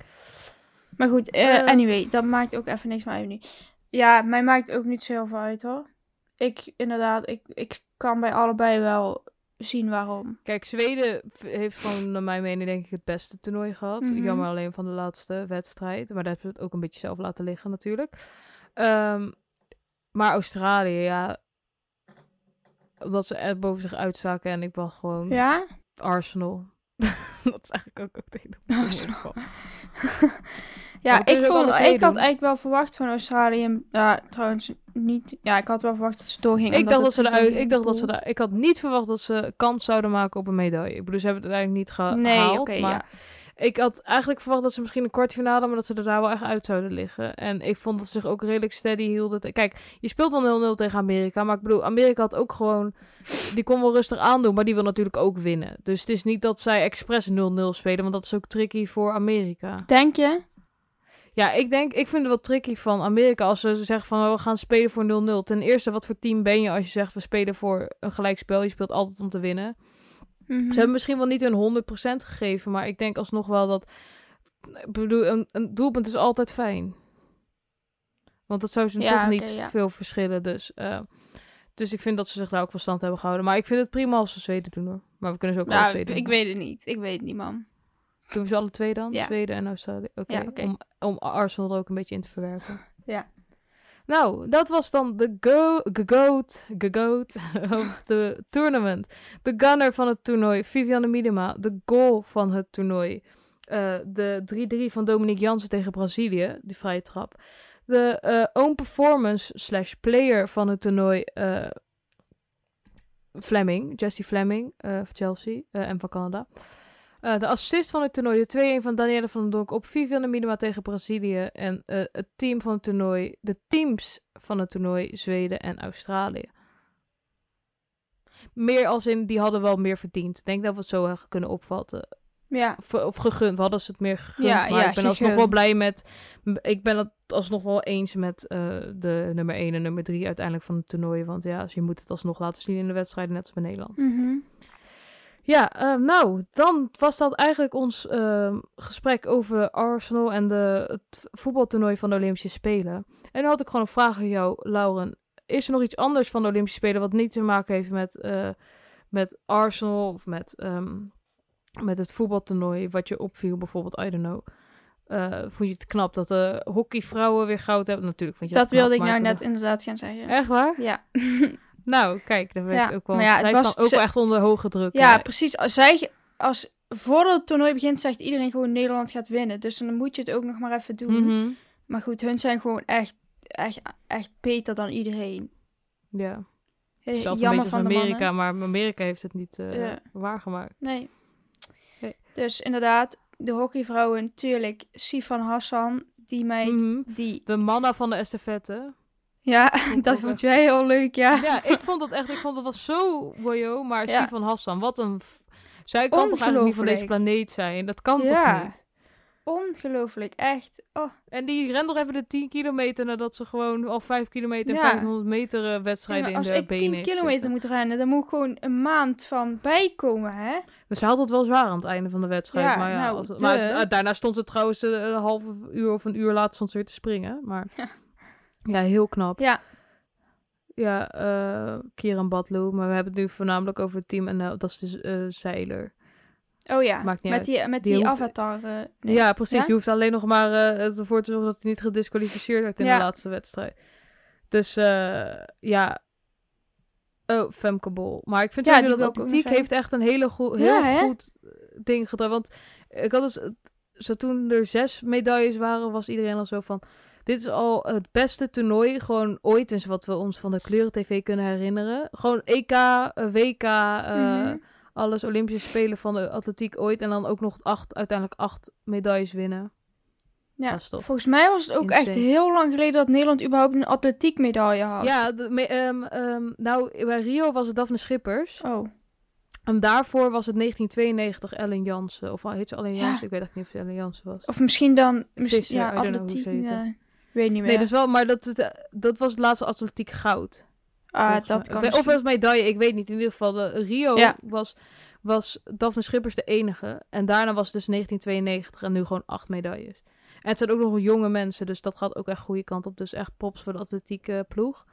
S2: Maar goed, eh,
S3: Eh.
S2: anyway, dat maakt ook even niks meer uit nu. Ja, mij maakt ook niet zo heel veel uit hoor. Ik, inderdaad, ik, ik kan bij allebei wel zien waarom.
S3: Kijk, Zweden heeft gewoon, naar mijn mening, denk ik het beste toernooi gehad.
S2: Mhm.
S3: Jammer alleen van de laatste wedstrijd. Maar dat hebben ze het ook een beetje zelf laten liggen, natuurlijk. Ehm, maar Australië, ja. Omdat ze er boven zich uitstaken en ik was gewoon
S2: Ja?
S3: Arsenal. dat is eigenlijk ook, ook tegen de
S2: Arsenal.
S3: Ja,
S2: ik, vond, ik had eigenlijk wel verwacht van Australië. Ja, trouwens, niet... Ja, ik had wel verwacht dat ze doorgingen.
S3: Ik dacht, dat ze eruit, ik dacht dat ze daar, ik had niet verwacht dat ze kans zouden maken op een medaille. Ik bedoel, ze hebben het uiteindelijk niet gehaald.
S2: Nee,
S3: maar
S2: ja.
S3: ik had eigenlijk verwacht dat ze misschien een kwartfinale, maar dat ze er daar wel echt uit zouden liggen. En ik vond dat ze zich ook redelijk steady hielden. Kijk, je speelt wel 0-0 tegen Amerika, maar ik bedoel, Amerika had ook gewoon, die kon wel rustig aandoen, maar die wil natuurlijk ook winnen. Dus het is niet dat zij expres 0-0 spelen, want dat is ook tricky voor Amerika.
S2: Denk je?
S3: Ja, ik denk, ik vind het wel tricky van Amerika als ze zeggen van oh, we gaan spelen voor 0-0. Ten eerste, wat voor team ben je als je zegt we spelen voor een gelijkspel? Je speelt altijd om te winnen.
S2: Mhm.
S3: Ze hebben misschien wel niet hun 100% gegeven, maar ik denk alsnog wel dat. Ik bedoel, een, een doelpunt is altijd fijn. Want dat zou ze
S2: Ja,
S3: toch niet
S2: ja.
S3: veel verschillen. Dus, eh, dus ik vind dat ze zich daar ook van stand hebben gehouden. Maar ik vind het prima als ze Zweden doen hoor. Maar we kunnen ze ook alle
S2: Nou,
S3: twee doen.
S2: ik weet het niet. Ik weet het niet, man.
S3: Doen we ze alle twee dan?
S2: Ja.
S3: Zweden en Australië. Oké,
S2: Ja,
S3: om, om Arsenal er ook een beetje in te verwerken.
S2: Ja.
S3: Nou, dat was dan de go goat, goat of de tournament. De gunner van het toernooi, Vivianne Miedema. De goal van het toernooi. Eh, de 3-3 van Dominique Jansen tegen Brazilië, die vrije trap. De eh, own performance slash player van het toernooi, eh, Fleming, Jessie Fleming van Chelsea en van Canada. Eh, de assist van het toernooi, de 2-1 van Danielle van den Donk op Vivianne Miedema tegen Brazilië. En eh, het team van het toernooi, de teams van het toernooi, Zweden en Australië. Meer als in, die hadden wel meer verdiend. Ik denk dat we het zo hebben kunnen opvatten.
S2: Ja.
S3: Of, of gegund, we hadden ze het meer gegund.
S2: Ja,
S3: maar
S2: ja,
S3: ik ben alsnog wel blij met... Ik ben het alsnog wel eens met eh, de nummer 1 en nummer 3 uiteindelijk van het toernooi. Want ja, je moet het alsnog laten zien in de wedstrijden, net als bij Nederland.
S2: Mhm.
S3: Ja, eh, nou, dan was dat eigenlijk ons ehm, gesprek over Arsenal en de, het voetbaltoernooi van de Olympische Spelen. En dan had ik gewoon een vraag aan jou, Lauren. Is er nog iets anders van de Olympische Spelen wat niet te maken heeft met, eh, met Arsenal of met, ehm, met het voetbaltoernooi wat je opviel? Bijvoorbeeld, I don't know. Eh, vond je het knap dat de hockeyvrouwen weer goud hebben? Natuurlijk vond je
S2: Dat
S3: knap,
S2: wilde ik nou net inderdaad gaan zeggen.
S3: Echt waar?
S2: Ja.
S3: Nou, kijk, daar werd
S2: Ja,
S3: ik ook wel...
S2: maar ja,
S3: zij
S2: was-
S3: ook
S2: ze-
S3: wel echt onder hoge druk.
S2: Ja, precies. Als zij, als voordat het toernooi begint, zegt iedereen gewoon Nederland gaat winnen. Dus dan moet je het ook nog maar even doen.
S3: Mhm.
S2: Maar goed, hun zijn gewoon echt, echt, echt beter dan iedereen.
S3: Ja. Zelfs
S2: Jammer van
S3: Amerika, maar Amerika heeft het niet eh,
S2: Ja.
S3: waargemaakt.
S2: Nee.
S3: Nee.
S2: Dus inderdaad, de hockeyvrouwen, natuurlijk. Sifan Hassan, die meid,
S3: Mhm.
S2: die...
S3: De mannen van de estafette.
S2: Ja,
S3: ik
S2: dat vond jij heel leuk, ja.
S3: Ja, ik vond dat echt, ik vond dat was zo wojo, maar
S2: Ja.
S3: Sifan Hassan, wat een... Zij kan toch eigenlijk niet van deze planeet zijn? Dat kan
S2: Ja.
S3: toch niet?
S2: Ongelooflijk, echt. Oh,
S3: En die rent nog even de 10 kilometer nadat ze gewoon al 5 kilometer en
S2: Ja.
S3: 500 meter eh, wedstrijden in
S2: als
S3: de
S2: ik
S3: benen
S2: 10
S3: heeft
S2: kilometer
S3: zitten.
S2: moet rennen, dan moet ik gewoon een maand van bijkomen, hè?
S3: Dus ze had het wel zwaar aan het einde van de wedstrijd.
S2: Ja,
S3: maar ja,
S2: nou,
S3: als- maar eh, daarna stond ze trouwens eh, een half uur of een uur later stond ze weer te springen. Maar
S2: Ja.
S3: heel knap.
S2: Ja.
S3: Ja, eh Kieran Badlow. Maar we hebben het nu voornamelijk over het team en eh, dat is dus eh zeiler.
S2: Oh ja,
S3: Maakt niet
S2: met
S3: uit.
S2: die, met
S3: Die
S2: die,
S3: hoeft-
S2: avatar. nee.
S3: Ja, precies.
S2: Ja?
S3: Je hoeft alleen nog maar ervoor te zorgen dat hij niet gedisqualificeerd werd in
S2: Ja.
S3: de laatste wedstrijd. Dus ja. Oh, Femke Bol. Maar ik vind
S2: Ja,
S3: dat atletiek heeft echt een hele goe- heel
S2: Ja,
S3: goed ding gedaan. Want ik had dus, zo toen er zes medailles waren, was iedereen al zo van... Dit is al het beste toernooi, gewoon ooit, dus wat we ons van de kleuren-tv kunnen herinneren. Gewoon EK, eh, WK, eh,
S2: Mhm.
S3: alles Olympische Spelen van de atletiek ooit. En dan ook nog acht, uiteindelijk acht medailles winnen.
S2: Ja, volgens mij was het ook echt heel lang geleden dat Nederland überhaupt een atletiek medaille had.
S3: Ja, de, me- ehm, ehm, nou, bij Rio was het Daphne Schippers.
S2: Oh,
S3: En daarvoor was het 1992 Ellen Jansen. Of heet ze Ellen
S2: Ja.
S3: Jansen? Ik weet echt niet of ze Ellen Jansen was.
S2: of misschien dan... Misschien, ja, atletiek. Weet niet meer.
S3: Nee, dus wel, maar dat, het, dat was het laatste atletiek goud.
S2: ah, dat kan
S3: Of, was medaille, ik weet niet. In ieder geval, de, Rio
S2: Ja.
S3: was, was Daphne Schippers de enige. En daarna was het dus 1992 en nu gewoon acht medailles. En het zijn ook nog jonge mensen, dus dat gaat ook echt goede kant op. Dus echt pops voor de atletieke ploeg.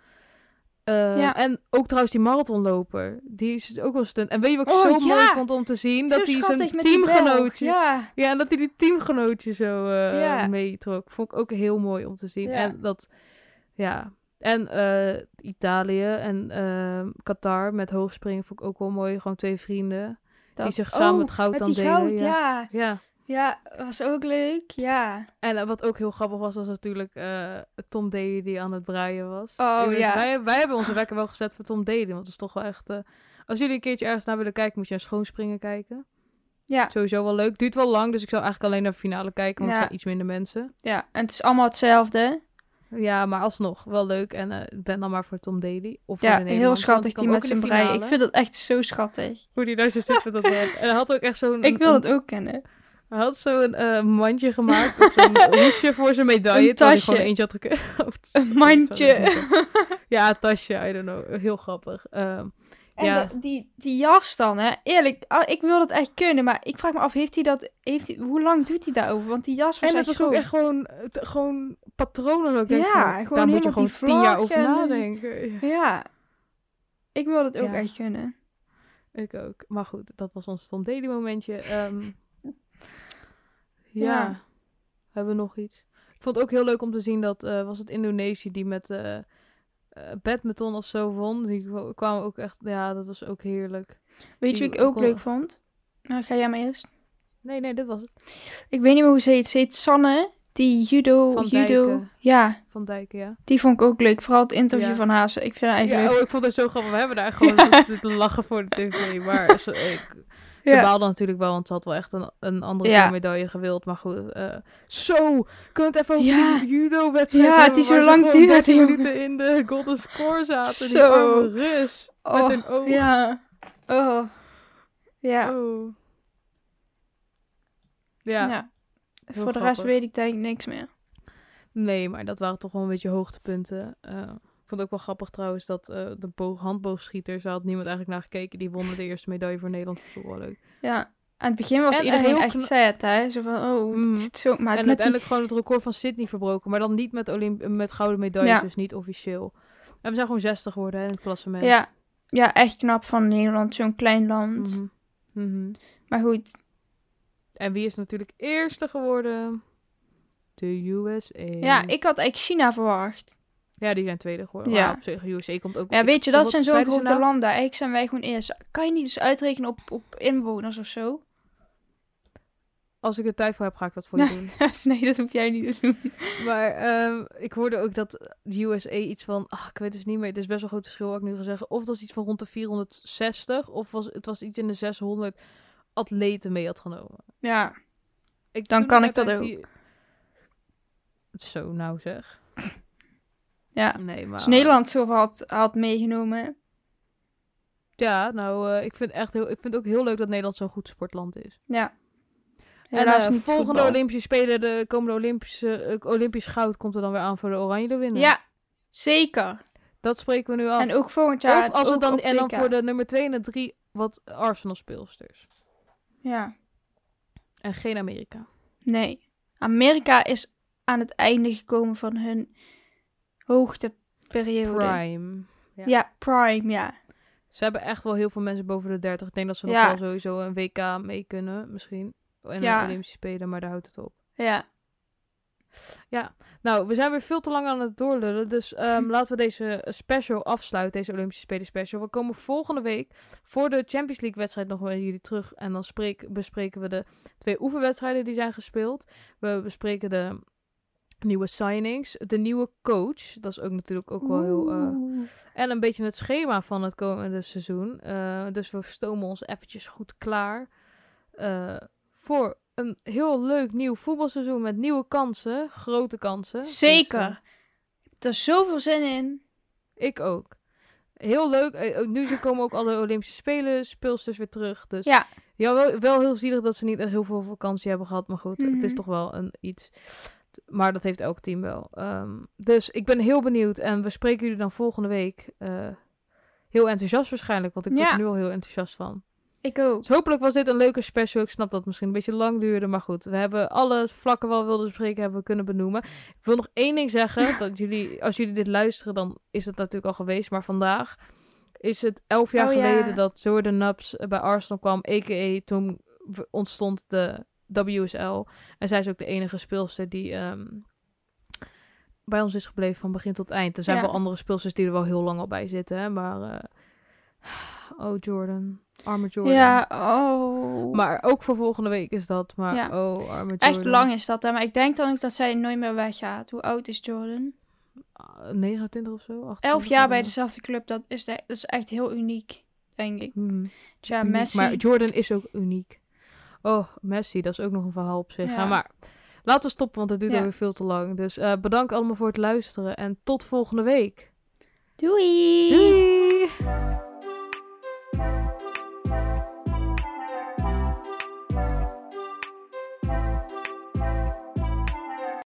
S3: Eh,
S2: Ja.
S3: En ook trouwens die marathonloper. Die is ook wel stunt. En weet je wat ik
S2: Oh,
S3: zo mooi vond om te zien?
S2: Zo
S3: dat hij zijn
S2: die
S3: teamgenootje...
S2: Ja,
S3: Ja, en dat hij die teamgenootje zo
S2: Ja.
S3: meetrok. Vond ik ook heel mooi om te zien. En dat, ja. En eh, Italië en eh, Qatar met hoogspringen vond ik ook wel mooi. Gewoon twee vrienden.
S2: dat...
S3: zich samen
S2: Oh,
S3: het goud
S2: met
S3: dan
S2: die
S3: delen,
S2: goud,
S3: ja.
S2: ja.
S3: Ja,
S2: was ook leuk. Ja.
S3: En eh, wat ook heel grappig was, was natuurlijk eh, Tom Daly die aan het breien was.
S2: Oh,
S3: Dus
S2: ja.
S3: Wij, wij hebben onze wekker wel gezet voor Tom Daly, want het is toch wel echt... eh, als jullie een keertje ergens naar willen kijken, moet je naar Schoonspringen kijken.
S2: Ja.
S3: Sowieso wel leuk. Duurt wel lang, dus ik zou eigenlijk alleen naar de finale kijken, want
S2: Ja.
S3: er zijn iets minder mensen.
S2: Ja, en het is allemaal hetzelfde.
S3: Ja, maar alsnog wel leuk. En ik ben dan maar voor Tom Daly. Of
S2: Ja, heel schattig die met zijn brei. Ik vind dat echt zo schattig.
S3: Hoe die daar zo zit met dat. En hij had ook echt zo'n...
S2: Ik wil het ook kennen.
S3: Hij had zo'n eh, mandje gemaakt, of zo'n hoesje voor zijn medaille.
S2: Een tasje.
S3: gewoon eentje had gekregen.
S2: Een mandje.
S3: Ja, een tasje, I don't know. Heel grappig. Ehm,
S2: En
S3: Ja.
S2: de- die, die jas dan, hè? Eerlijk, ah, ik wil dat echt kunnen, maar ik vraag me af, heeft hij dat, heeft hij, hoe lang doet hij daarover? Want die jas was
S3: en het was ook echt gewoon, gewoon patronen. ook. Ik denk
S2: Ja,
S3: van,
S2: gewoon
S3: daar moet je gewoon tien jaar over
S2: en-
S3: nadenken. Ja,
S2: Ja, ik wil dat ook
S3: Ja.
S2: echt kunnen.
S3: ik ook. Maar goed, dat was ons Tom Daly momentje. Ehm, ja.
S2: Ja.
S3: hebben we nog iets? Ik vond het ook heel leuk om te zien dat, eh, was het Indonesië die met eh, badminton of zo won. Die kwa- kwamen ook echt, ja, dat was ook heerlijk.
S2: Weet je wie ik ook
S3: kon-
S2: leuk vond? Nou, ga jij maar eerst.
S3: Nee, nee, dit was het.
S2: Ik weet niet meer hoe ze heet. Ze heet Sanne, die judo,
S3: Van
S2: judo.
S3: Dijken.
S2: Ja,
S3: Van Dijken, ja.
S2: die vond ik ook leuk. Vooral het interview
S3: Ja.
S2: van haar. Ze- Ik vind haar echt
S3: Ja,
S2: leuk.
S3: oh, ik vond het zo grappig. We hebben daar gewoon
S2: Ja.
S3: lachen voor de tv. Maar ik, ze
S2: Ja.
S3: baalde natuurlijk wel, want ze had wel echt een, een andere
S2: Ja.
S3: medaille gewild. Maar goed, eh, zo, kunnen het even over
S2: Ja.
S3: die judo-wedstrijd
S2: Ja,
S3: hebben,
S2: die zo lang duurde,
S3: 13
S2: jongen.
S3: minuten in de golden score zaten. Die
S2: Zo.
S3: arme Rus.
S2: Oh,
S3: met een oog.
S2: Ja. Oh. Ja.
S3: Oh. Ja.
S2: ja. Voor de rest weet ik denk ik niks meer.
S3: nee, maar dat waren toch wel een beetje hoogtepunten. Eh, vond het ook wel grappig trouwens dat eh, de boog, handboogschieters, daar had niemand eigenlijk naar gekeken. Die wonnen de eerste medaille voor Nederland. Dat wel leuk.
S2: Ja. Aan het begin was
S3: En,
S2: iedereen echt
S3: kna-
S2: sad, hè? Zo van, oh,
S3: Mm.
S2: het is zo... Maar
S3: en
S2: die...
S3: uiteindelijk gewoon het record van Sydney verbroken. Maar dan niet met, Olymp met gouden medailles,
S2: Ja.
S3: dus niet officieel. En we zijn gewoon 60 geworden hè, in het klassement.
S2: Ja. ja, echt knap van Nederland. Zo'n klein land.
S3: Mhm. Mhm.
S2: Maar goed,
S3: En wie is natuurlijk eerste geworden? De USA.
S2: ja, ik had eigenlijk China verwacht.
S3: Ja, die zijn tweede geworden.
S2: Ja.
S3: Maar op zich, USA komt ook...
S2: Ja, weet je, dat zijn zo'n grote
S3: nou?
S2: landen. Eigenlijk zijn wij gewoon eerst. Kan je niet eens uitrekenen op, op inwoners of zo?
S3: Als ik er tijd voor heb, ga ik dat voor je doen.
S2: nee, dat hoef jij niet te doen.
S3: Maar ehm, ik hoorde ook dat de USA iets van... Ah, ik weet dus niet meer. Het is best wel een groot verschil wat ik nu ga zeggen. Of het was iets van rond de 460. Of was, het was iets in de 600 atleten mee had genomen.
S2: Ja,
S3: Ik,
S2: Dan kan ik dat
S3: die- Zo, nou zeg.
S2: Ja.
S3: Nee, maar...
S2: Als Nederland zoveel had, had meegenomen.
S3: Ja, nou, eh, ik vind echt heel... Ik vind ook heel leuk dat Nederland zo'n goed sportland is.
S2: Ja.
S3: En
S2: Helaas
S3: eh,
S2: niet
S3: volgende
S2: voetbal.
S3: Olympische Spelen, de komende Olympische, eh, Olympisch goud komt er dan weer aan voor de Oranje de winnen.
S2: Ja, zeker.
S3: Dat spreken we nu af.
S2: En ook volgend jaar.
S3: of als het dan, en dan voor de nummer 2 en de 3 wat Arsenal speelsters.
S2: Ja,
S3: En geen Amerika.
S2: nee. Amerika is aan het einde gekomen van hun hoogteperiode.
S3: Prime.
S2: Ja.
S3: Ja.
S2: prime, ja.
S3: Ze hebben echt wel heel veel mensen boven de 30. Ik denk dat ze nog
S2: Ja.
S3: wel sowieso een WK mee kunnen, misschien. En
S2: Ja.
S3: Olympische Spelen, maar daar houdt het op.
S2: Ja.
S3: Nou, we zijn weer veel te lang aan het doorlullen. Dus ehm, laten we deze special afsluiten, deze Olympische Spelen special. We komen volgende week voor de Champions League wedstrijd nog bij jullie terug. En dan spreek, bespreken we de twee oefenwedstrijden die zijn gespeeld. We bespreken de nieuwe signings, de nieuwe coach. Dat is ook natuurlijk ook wel heel... eh, en een beetje het schema van het komende seizoen. Eh, dus we stomen ons eventjes goed klaar. eh, voor een heel leuk nieuw voetbalseizoen met nieuwe kansen. Grote kansen. Dus,
S2: Zeker. Ik heb er zoveel zin in.
S3: ik ook. Heel leuk. Nu komen ook alle Olympische Spelen, speelsters weer terug. Dus
S2: Ja.
S3: ja, wel, wel heel zielig dat ze niet echt heel veel vakantie hebben gehad. Maar goed, het is
S2: Mhm.
S3: toch wel een iets. Maar dat heeft elk team wel. Ehm, dus ik ben heel benieuwd. En we spreken jullie dan volgende week. eh, heel enthousiast waarschijnlijk. Want ik word
S2: Ja.
S3: er nu al heel enthousiast van.
S2: Ik ook.
S3: Dus hopelijk was dit een leuke special. Ik snap dat het misschien een beetje lang duurde. Maar goed, we hebben alle vlakken wel wilden bespreken. Hebben we kunnen benoemen. Ik wil nog één ding zeggen. dat jullie, als jullie dit luisteren, dan is het natuurlijk al geweest. Maar vandaag is het elf jaar
S2: Oh, ja.
S3: geleden dat Jordan Nubbs bij Arsenal kwam. A.k.a. toen ontstond de WSL. En zij is ook de enige speelster die ehm, bij ons is gebleven van begin tot eind. Er zijn
S2: Ja.
S3: wel andere speelsters die er wel heel lang al bij zitten. Hè? Maar, eh, oh Jordan. Arme Jordan.
S2: Ja, oh.
S3: Maar ook voor volgende week is dat. Maar
S2: Ja.
S3: oh, arme Jordan.
S2: Echt lang is dat, hè? maar ik denk dan ook dat zij nooit meer weggaat. Hoe oud is Jordan?
S3: Ah, 29 of zo? 28,
S2: Elf jaar bij
S3: ja.
S2: dezelfde club, dat is, de- dat is echt heel uniek, denk ik.
S3: Hmm, uniek.
S2: Messi.
S3: Maar Jordan is ook uniek. Oh, Messi, dat is ook nog een verhaal op zich.
S2: Ja.
S3: Maar laten we stoppen, want het duurt alweer veel te lang. Dus eh, bedankt allemaal voor het luisteren en tot volgende week.
S2: Doei!
S3: Doei!